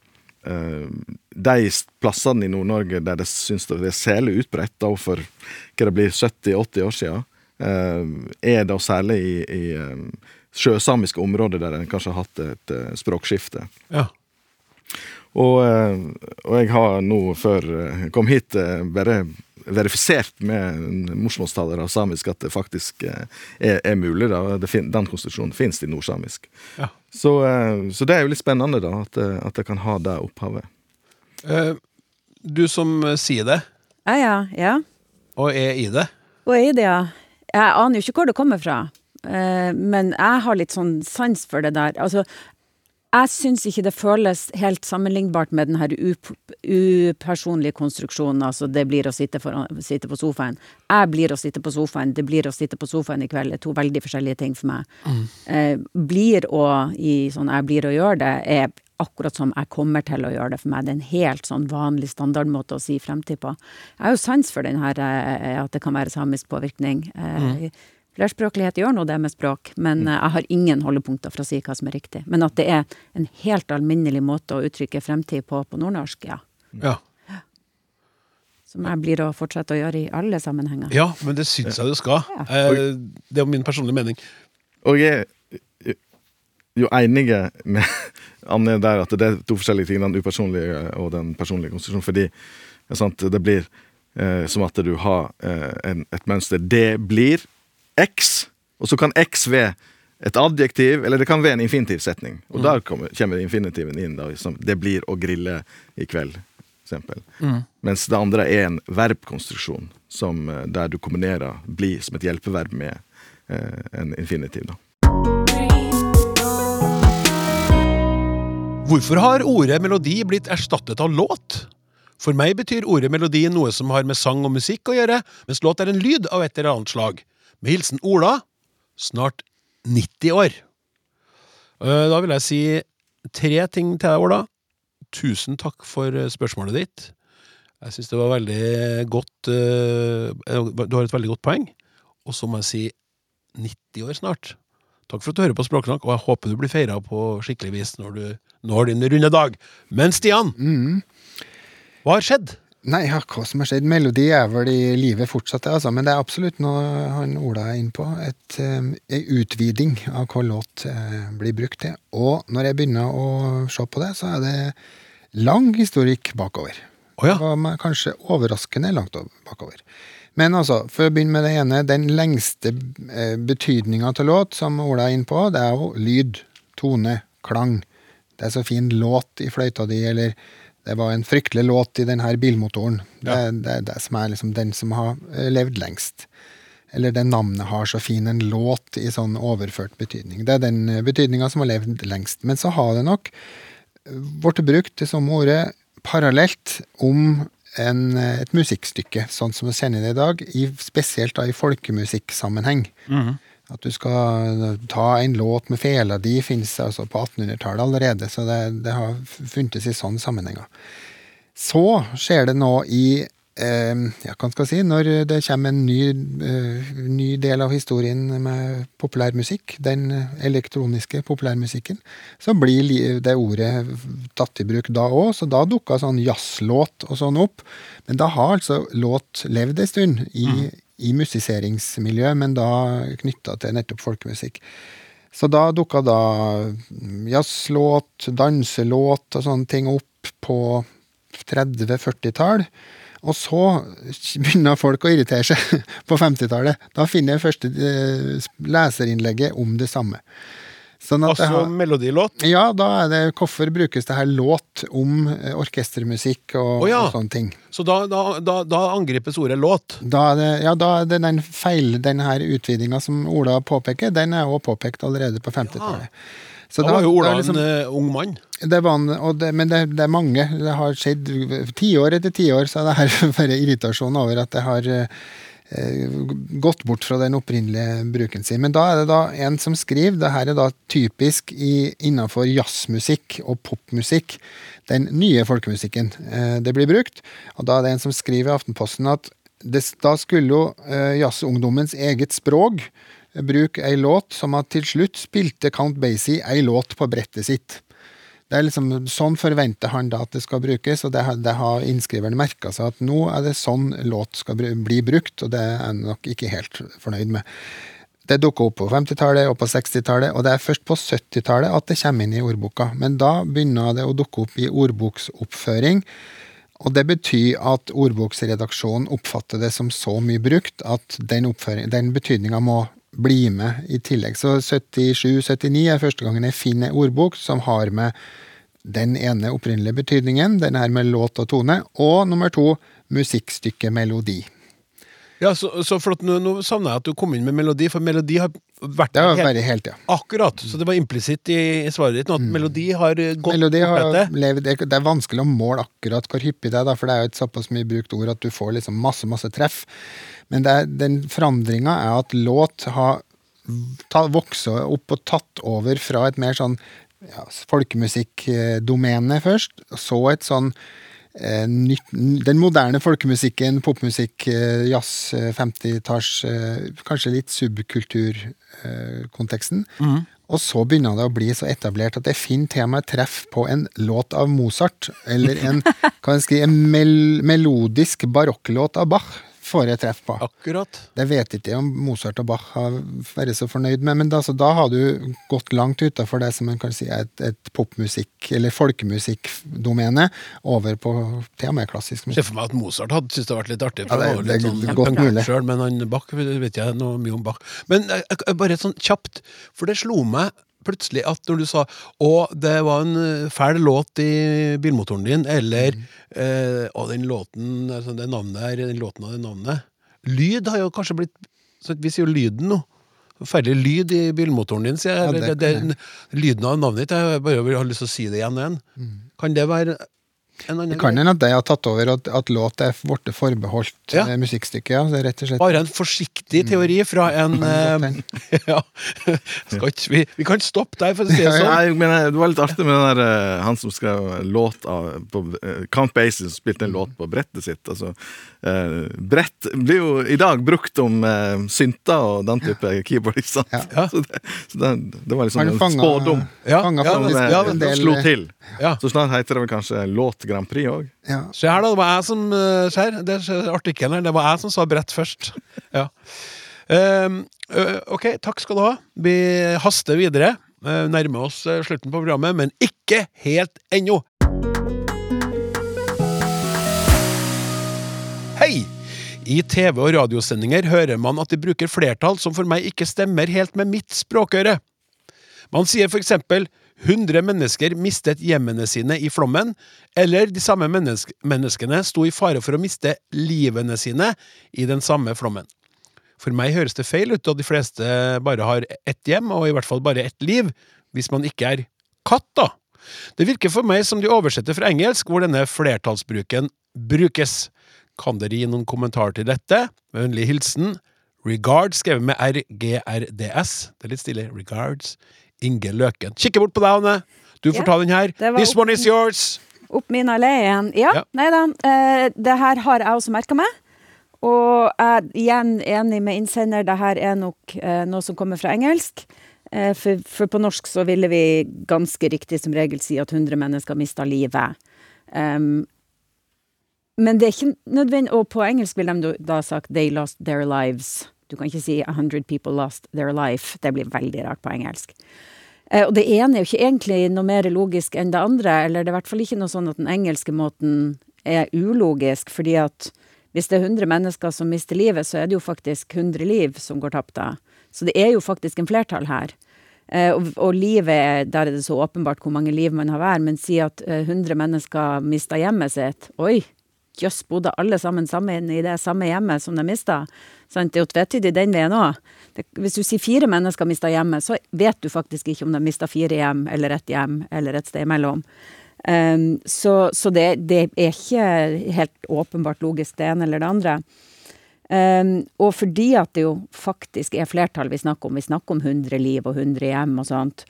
de plassene i Nord-Norge der det syns det er særlig utbredt, da for hva det blir 70-80 år siden, eh, er da særlig i, i eh, sjøsamiske områder der en kanskje har hatt et eh, språkskifte. ja. Og, eh, og jeg har nå, før jeg kom hit, eh, bare verifisert med morsmålstalere av samisk at det faktisk eh, er, er mulig. da. Det fin, den konstitusjonen finnes i nordsamisk. Ja. Så, eh, så det er jo litt spennende, da, at, det- at det kan ha det opphavet. Eh, du som eh, sier det, Ja, ja. ja. og er i det. Og er det, ja. Jeg aner jo ikke hvor det kommer fra, eh, men jeg har litt sånn sans for det der. Altså, Jeg syns ikke det føles helt sammenlignbart med den her up upersonlige konstruksjonen, altså det blir å sitte, for, sitte, på sofaen. Jeg blir å sitte på sofaen, det blir å sitte på sofaen i kveld, det er to veldig forskjellige ting for meg. Mm. Eh, blir å i sånn jeg blir å gjøre det, er akkurat som jeg kommer til å gjøre det for meg. Det er en helt sånn vanlig standardmåte å si fremtid på. Jeg har jo sans for den her, eh, at det kan være samisk påvirkning. Eh, mm. Flerspråklighet gjør nå det med språk, men mm. jeg har ingen holdepunkter for å si hva som er riktig. Men at det er en helt alminnelig måte å uttrykke fremtid på på nordnorsk, ja. ja. Som jeg blir å fortsette å gjøre i alle sammenhenger. Ja, men det syns jeg du skal. Ja. Eh, det er min personlige mening. Og jeg er jo enig med Anne der at det er to forskjellige ting, den upersonlige og den personlige konstitusjonen. Fordi sant, det blir eh, som at du har eh, en, et mønster. Det blir X, og så kan X være et adjektiv, eller det kan være en infinitivsetning. Og mm. der kommer, kommer infinitiven inn. Da, liksom, det blir å grille i kveld. Mm. Mens det andre er en verbkonstruksjon, som, eh, der du kombinerer 'bli' som et hjelpeverb med eh, en infinitiv. da. Hvorfor har ordet melodi blitt erstattet av låt? For meg betyr ordet melodi noe som har med sang og musikk å gjøre, mens låt er en lyd av et eller annet slag. Med hilsen Ola, snart 90 år. Eh, da vil jeg si tre ting til deg, Ola. Tusen takk for eh, spørsmålet ditt. Jeg syns det var veldig godt eh, Du har et veldig godt poeng. Og så må jeg si 90 år snart. Takk for at du hører på Språknakk, og jeg håper du blir feira på skikkelig vis når du når din runde dag. Men Stian, mm. hva har skjedd? Nei, ja, hva som har skjedd? Melodi er vel i livet fortsatt, altså. Men det er absolutt noe han Ola er inne på. Et, um, en utviding av hva låt uh, blir brukt til. Og når jeg begynner å se på det, så er det lang historikk bakover. Oh, ja. Og kanskje overraskende langt bakover. Men altså, for å begynne med det ene. Den lengste uh, betydninga til låt som Ola er inne på, det er jo lyd, tone, klang. Det er så fin låt i fløyta di, eller det var en fryktelig låt i denne bilmotoren. Det, ja. det, det, det som er liksom den som har eh, levd lengst. Eller det navnet har så fin en låt i sånn overført betydning. Det er den eh, betydninga som har levd lengst. Men så har det nok eh, blitt brukt det samme ordet parallelt om en, et musikkstykke, sånn som vi kjenner det i dag, i, spesielt da i folkemusikksammenheng. Mm -hmm. At du skal ta en låt med fela di, finnes altså på 1800-tallet allerede. Så det, det, har funtes i sånne sammenhenger. Så skjer det nå i eh, ja, hva skal jeg si, Når det kommer en ny, eh, ny del av historien med populærmusikk, den elektroniske populærmusikken, så blir det ordet tatt i bruk da òg. Så da dukka sånn jazzlåt og sånn opp. Men da har altså låt levd en stund i, mm i musiseringsmiljøet, men da knytta til nettopp folkemusikk. Så da dukka da jazzlåt, danselåt og sånne ting opp på 30-40-tall. Og så begynner folk å irritere seg på 50-tallet. Da finner jeg første eh, leserinnlegget om det samme. Sånn altså har, melodilåt? Ja, da er det hvorfor brukes det her låt om eh, orkestermusikk og, oh, ja. og sånne ting. Så da, da, da, da angripes ordet låt? Da er det, ja, da er det den feil, den her utvidinga som Ola påpeker, den er også påpekt allerede på 50-tallet. Ja. Så da, var jo Ola liksom, en uh, ung mann. Det var, det, men det, det, er mange. Det har skjedd tiår etter tiår, så det har vært irritasjon over at det har Eh, gått bort fra den opprinnelige bruken sin. Men da er det da en som skriver, det her er da typisk i, innenfor jazzmusikk og popmusikk, den nye folkemusikken eh, det blir brukt. Og da er det en som skriver i Aftenposten at det, da skulle jo eh, jazzungdommens eget språk bruke ei låt som at til slutt spilte Count Basie ei låt på brettet sitt. Det er liksom, Sånn forventer han da at det skal brukes, og det, det har innskriveren merka seg at nå er det sånn låt skal bli brukt, og det er han nok ikke helt fornøyd med. Det dukker opp på 50-tallet og på 60-tallet, og det er først på 70-tallet at det kommer inn i ordboka. Men da begynner det å dukke opp i ordboksoppføring. Og det betyr at ordboksredaksjonen oppfatter det som så mye brukt at den, den betydninga må bli med i tillegg. Så 77-79 er første gangen jeg finner ordbok som har med den ene opprinnelige betydningen, den her med låt og tone, og nummer to musikkstykkemelodi. melodi. Ja, så, så flott. nå, nå savner jeg at du kom inn med melodi, for melodi har vært Det har helt- helt, ja. Akkurat. Så det var implisitt i, i svaret ditt nå at melodi har eh, gått Melodi har levd, det er- vanskelig å måle akkurat hvor hyppig det er, da, for det er jo et såpass mye brukt ord at du får liksom masse, masse treff. Men det er, den forandringa er at låt har ta, vokst opp og tatt over fra et mer sånn ja, folkemusikkdomene først, så et sånn eh, Den moderne folkemusikken, popmusikk, eh, jazz, eh, 50-talls, eh, kanskje litt subkulturkonteksten. Og så begynner det å bli så etablert at jeg finner til og med treff på en låt av Mozart, eller en, kan jeg skrive, en mel melodisk barokklåt av Bach, får jeg treff på. Akkurat. Det vet ikke om Mozart og Bach har vært så fornøyd med, men da, så da har du gått langt utafor det som man kan si er et, et popmusikk- eller folkemusikkdomene, over på til og med klassisk Se ser for meg at Mozart hadde syntes det hadde vært litt artig. Ja, det, det- det sånn godt punkert mulig. selv, men han Bach vet jeg noe mye om Bach. Men jeg, jeg, bare sånn kjapt, for det slo meg plutselig at når du sa å, det var en eh, fæl låt i bilmotoren din, eller Mm. eh, å, den låten, altså det navnet her, den låten av det navnet. Lyd har jo kanskje blitt så Vi sier jo lyden nå. Forferdelig lyd i bilmotoren din, sier jeg. Ja, det det, det, lyden av navnet ditt. Jeg bare vil- har lyst til å si det igjen og igjen. Kan det være Mm. Det kan hende at de har tatt over, at, at låt er blitt forbeholdt Ja. eh, musikkstykket. Ja. Det er rett og slett Bare en forsiktig teori fra en mm. eh, ja. Skal ikke, vi, vi kan stoppe der, for å si det sånn. Nei, men Det var litt artig med den der, eh, han som skrev låt av, på Count Basie, som spilte en låt på brettet sitt. Altså, eh, brett blir jo i dag brukt om eh, synter og den type keyboard. Ikke sant? Ja. Så, det, så det, det var liksom en spådom. Ja, fanga ja, Som eh, ja, en del slo til. Ja. Så snart heter det vel kanskje Låt Grand Prix òg. Ja. Se her, da. Det var jeg som uh, ser, det er artikkelen her. Det var jeg som sa brett først. Ja. Um, ok, takk skal du ha. Vi haster videre. Uh, nærmer oss eh, slutten på programmet, men ikke helt ennå. Hei! I TV- og radiosendinger hører man at de bruker flertall som for meg ikke stemmer helt med mitt språkøre. Man sier for eksempel 100 mennesker mistet hjemmene sine i flommen, eller de samme menneske menneskene sto i fare for å miste livene sine i den samme flommen. For meg høres det feil ut at de fleste bare har ett hjem, og i hvert fall bare ett liv, hvis man ikke er katt, da. Det virker for meg som de oversetter fra engelsk, hvor denne flertallsbruken brukes. Kan dere gi noen kommentar til dette? Med vennlig hilsen Regard, skrevet med RGRDS. Det er litt stille. Regards. Inge Løken. Kikke bort på deg, Anne. Du får Ja, ta den her. This one is yours. Opp min allé igjen. Ja, Ja. nei da. Eh, det her har jeg også merka meg. Og jeg er igjen enig med innsender, det her er nok eh, noe som kommer fra engelsk. Eh, for, for på norsk så ville vi ganske riktig som regel si at 100 mennesker mista livet. Um, men det er ikke nødvendig Og på engelsk vil de da- sagt 'they lost their lives'. Du kan ikke si 100 people lost their life. Det blir veldig rart på engelsk. Eh, og det ene er jo ikke egentlig noe mer logisk enn det andre, eller det er i hvert fall ikke noe sånn at den engelske måten er ulogisk, fordi at hvis det er 100 mennesker som mister livet, så er det jo faktisk 100 liv som går tapt da. Så det er jo faktisk en flertall her. Eh, og, og livet, er- der er det så åpenbart hvor mange liv man har hver, men si at eh, 100 mennesker mister hjemmet sitt. Oi, jøss, bodde alle sammen sammen i det samme hjemmet som de mista? Det er jo tvetydig den veien òg. Hvis du sier fire mennesker mista hjemmet, så vet du faktisk ikke om de mista fire hjem, eller ett hjem, eller et sted imellom. Um, så så det, det er ikke helt åpenbart logisk, det ene eller det andre. Um, og fordi at det jo faktisk er flertall vi snakker om, vi snakker om 100 liv og 100 hjem og sånt,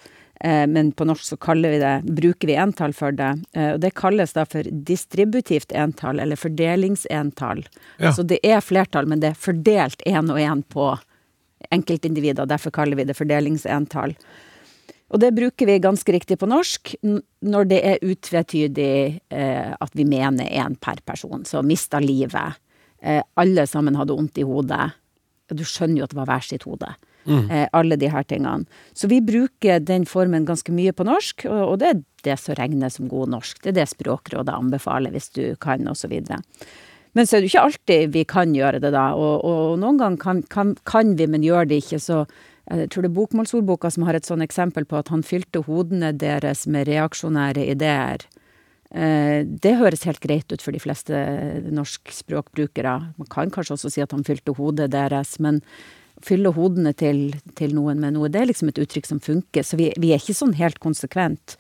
men på norsk så kaller vi det, bruker vi entall for det, eh, og det kalles da for distributivt entall, eller fordelingsentall. Ja. Så det er flertall, men det er fordelt én og én på enkeltindivider, derfor kaller vi det fordelingsentall. Og det bruker vi ganske riktig på norsk når det er utvetydig eh, at vi mener én per person. Så mista livet. Eh, alle sammen hadde vondt i hodet. Du skjønner jo at det var hver sitt hode. Eh, alle de her tingene. Så vi bruker den formen ganske mye på norsk, og, og det er det som regnes som god norsk. Det er det Språkrådet anbefaler hvis du kan, osv. Men så er det ikke alltid vi kan gjøre det, da. Og, og noen ganger kan, kan, kan vi, men gjør det ikke. Så jeg tror det er Bokmålsordboka som har et sånn eksempel på at han fylte hodene deres med reaksjonære ideer. Eh, det høres helt greit ut for de fleste norskspråkbrukere. Man kan kanskje også si at han fylte hodet deres, men fylle hodene til, til noen med noe, det er liksom et uttrykk som funker. Så vi, vi er ikke sånn helt konsekvent.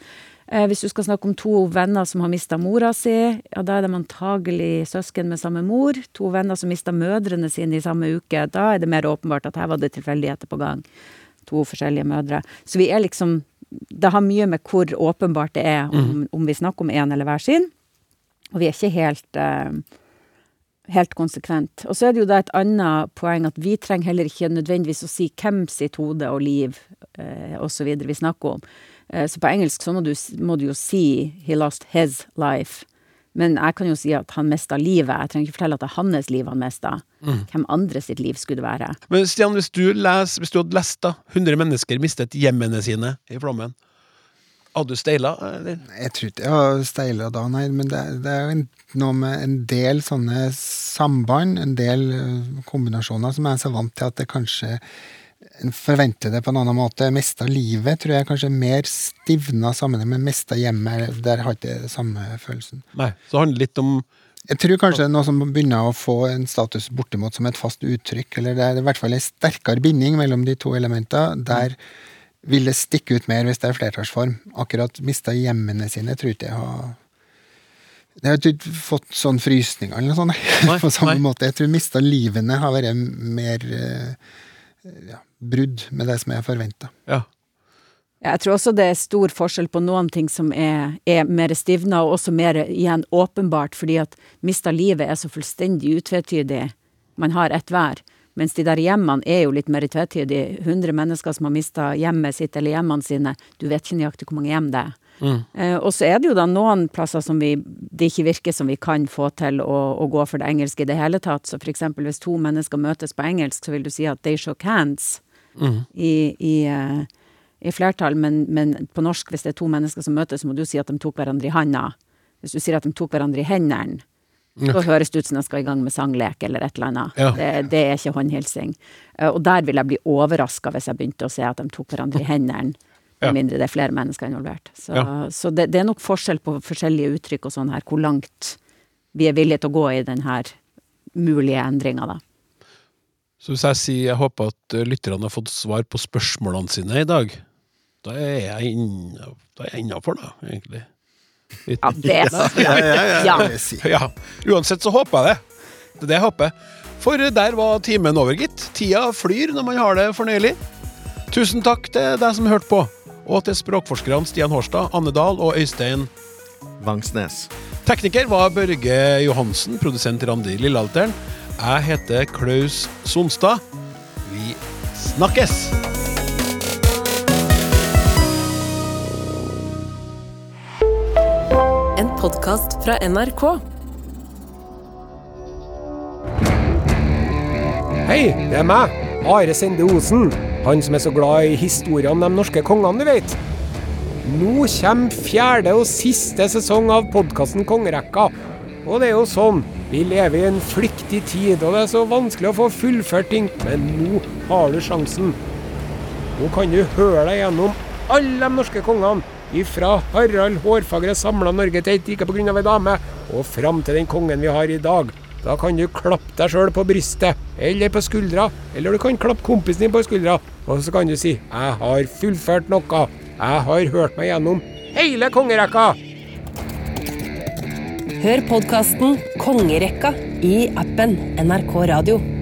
Eh, hvis du skal snakke om to venner som har mista mora si, ja, da er de antagelig søsken med samme mor. To venner som mista mødrene sine i samme uke, da er det mer åpenbart at her var det tilfeldigheter på gang. To forskjellige mødre. Så vi er liksom Det har mye med hvor åpenbart det er om, om vi snakker om én eller hver sin. Og vi er ikke helt eh, helt konsekvent. Og så er det jo da et annet poeng at vi trenger heller ikke nødvendigvis å si hvem sitt hode og liv eh, osv. vi snakker om. Eh, så på engelsk så må du, må du jo si 'he lost his life'. Men jeg kan jo si at han mista livet. Jeg trenger ikke fortelle at det er hans liv han mista. Hvem andre sitt liv skulle det være? Men Stian, hvis du, les, hvis du hadde lest da 100 mennesker mistet hjemmene sine i flommen, hadde du steila, eller? Jeg tror ikke jeg har steila da, nei. Men det, det er jo en, noe med en del sånne samband, en del eh, kombinasjoner, som jeg er så vant til at det kanskje en forventer det på en annen måte. Mista livet tror jeg kanskje er mer stivna sammenheng med mista hjemmet. Der har ikke det samme følelsen. Nei. Så det handler litt om Jeg tror kanskje det er noe som begynner å få en status bortimot som et fast uttrykk. Eller det er i hvert fall en sterkere binding mellom de to elementene. Der det stikke ut mer hvis det er flertallsform. Akkurat mista hjemmene sine tror ikke jeg har jeg har ikke fått sånn frysninger eller noe sånt. Nei, på samme nei. måte. Jeg tror mista livene har vært mer eh, ja, brudd med det som jeg forventa. Ja. Ja, Jeg tror også det er stor forskjell på noen ting som er, er mer stivna, og også mer igjen åpenbart, fordi at mista livet er så fullstendig utvetydig. Man har ett hver. Mens de der hjemmene er jo litt mer tvetydige. 100 mennesker som har mista hjemmet sitt eller hjemmene sine. Du vet ikke nøyaktig hvor mange hjem det er. Eh, og så er det jo da noen plasser som vi, det ikke virker som vi kan få til å, å gå for det engelske i det hele tatt. Så for eksempel hvis to mennesker møtes på engelsk, så vil du si at they shook hands i, i, uh, i flertall. Men, men på norsk, hvis det er to mennesker som møtes, så må du si at de tok hverandre i handa. Hvis du sier at de tok hverandre i hendene, så høres det ut som de skal i gang med sanglek eller et eller annet. Ja. Det, det er ikke håndhilsing. Eh, Og der vil jeg bli overraska hvis jeg begynte å se at de tok hverandre i hendene. Ja. Mindre det er flere mennesker involvert. Så, Ja. så det, det er nok forskjell på forskjellige uttrykk og sånn her, hvor langt vi er villige til å gå i den her mulige endringa, da. Så hvis jeg sier jeg håper at eh, lytterne har fått svar på spørsmålene sine i dag, da jeg da er jeg innafor, da, egentlig. Ja, det ja, ja. ja, jeg si. Ja, uansett så håper jeg det. Det er det jeg håper. For der var timen over, gitt. Tida flyr når man har det fornøyelig. Tusen takk til deg som hørte på, og til språkforskerne Stian Hårstad, Anne Dahl og Øystein. Vangsnes. Tekniker var Børge Johansen, produsent Randi Lillealteren. Jeg heter Klaus Sonstad. Vi snakkes! Podkast fra NRK. Hei, det er meg, Are Sende Osen. Han som er så glad i historien om de norske kongene, du vet. Nå kommer fjerde og siste sesong av podkasten Kongerekka. Og det er jo sånn, vi lever i en flyktig tid, og det er så vanskelig å få fullført ting. Men nå har du sjansen. Nå kan du høre deg gjennom alle de norske kongene. Ifra Harald Hårfagre samla Norge til et rike pga. ei dame, og fram til den kongen vi har i dag. Da kan du klappe deg sjøl på brystet, eller på skuldra, eller du kan klappe kompisen din på skuldra, og så kan du si 'Jeg har fullført noe'. Jeg har hørt meg gjennom hele kongerekka. Hør podkasten Kongerekka i appen NRK Radio.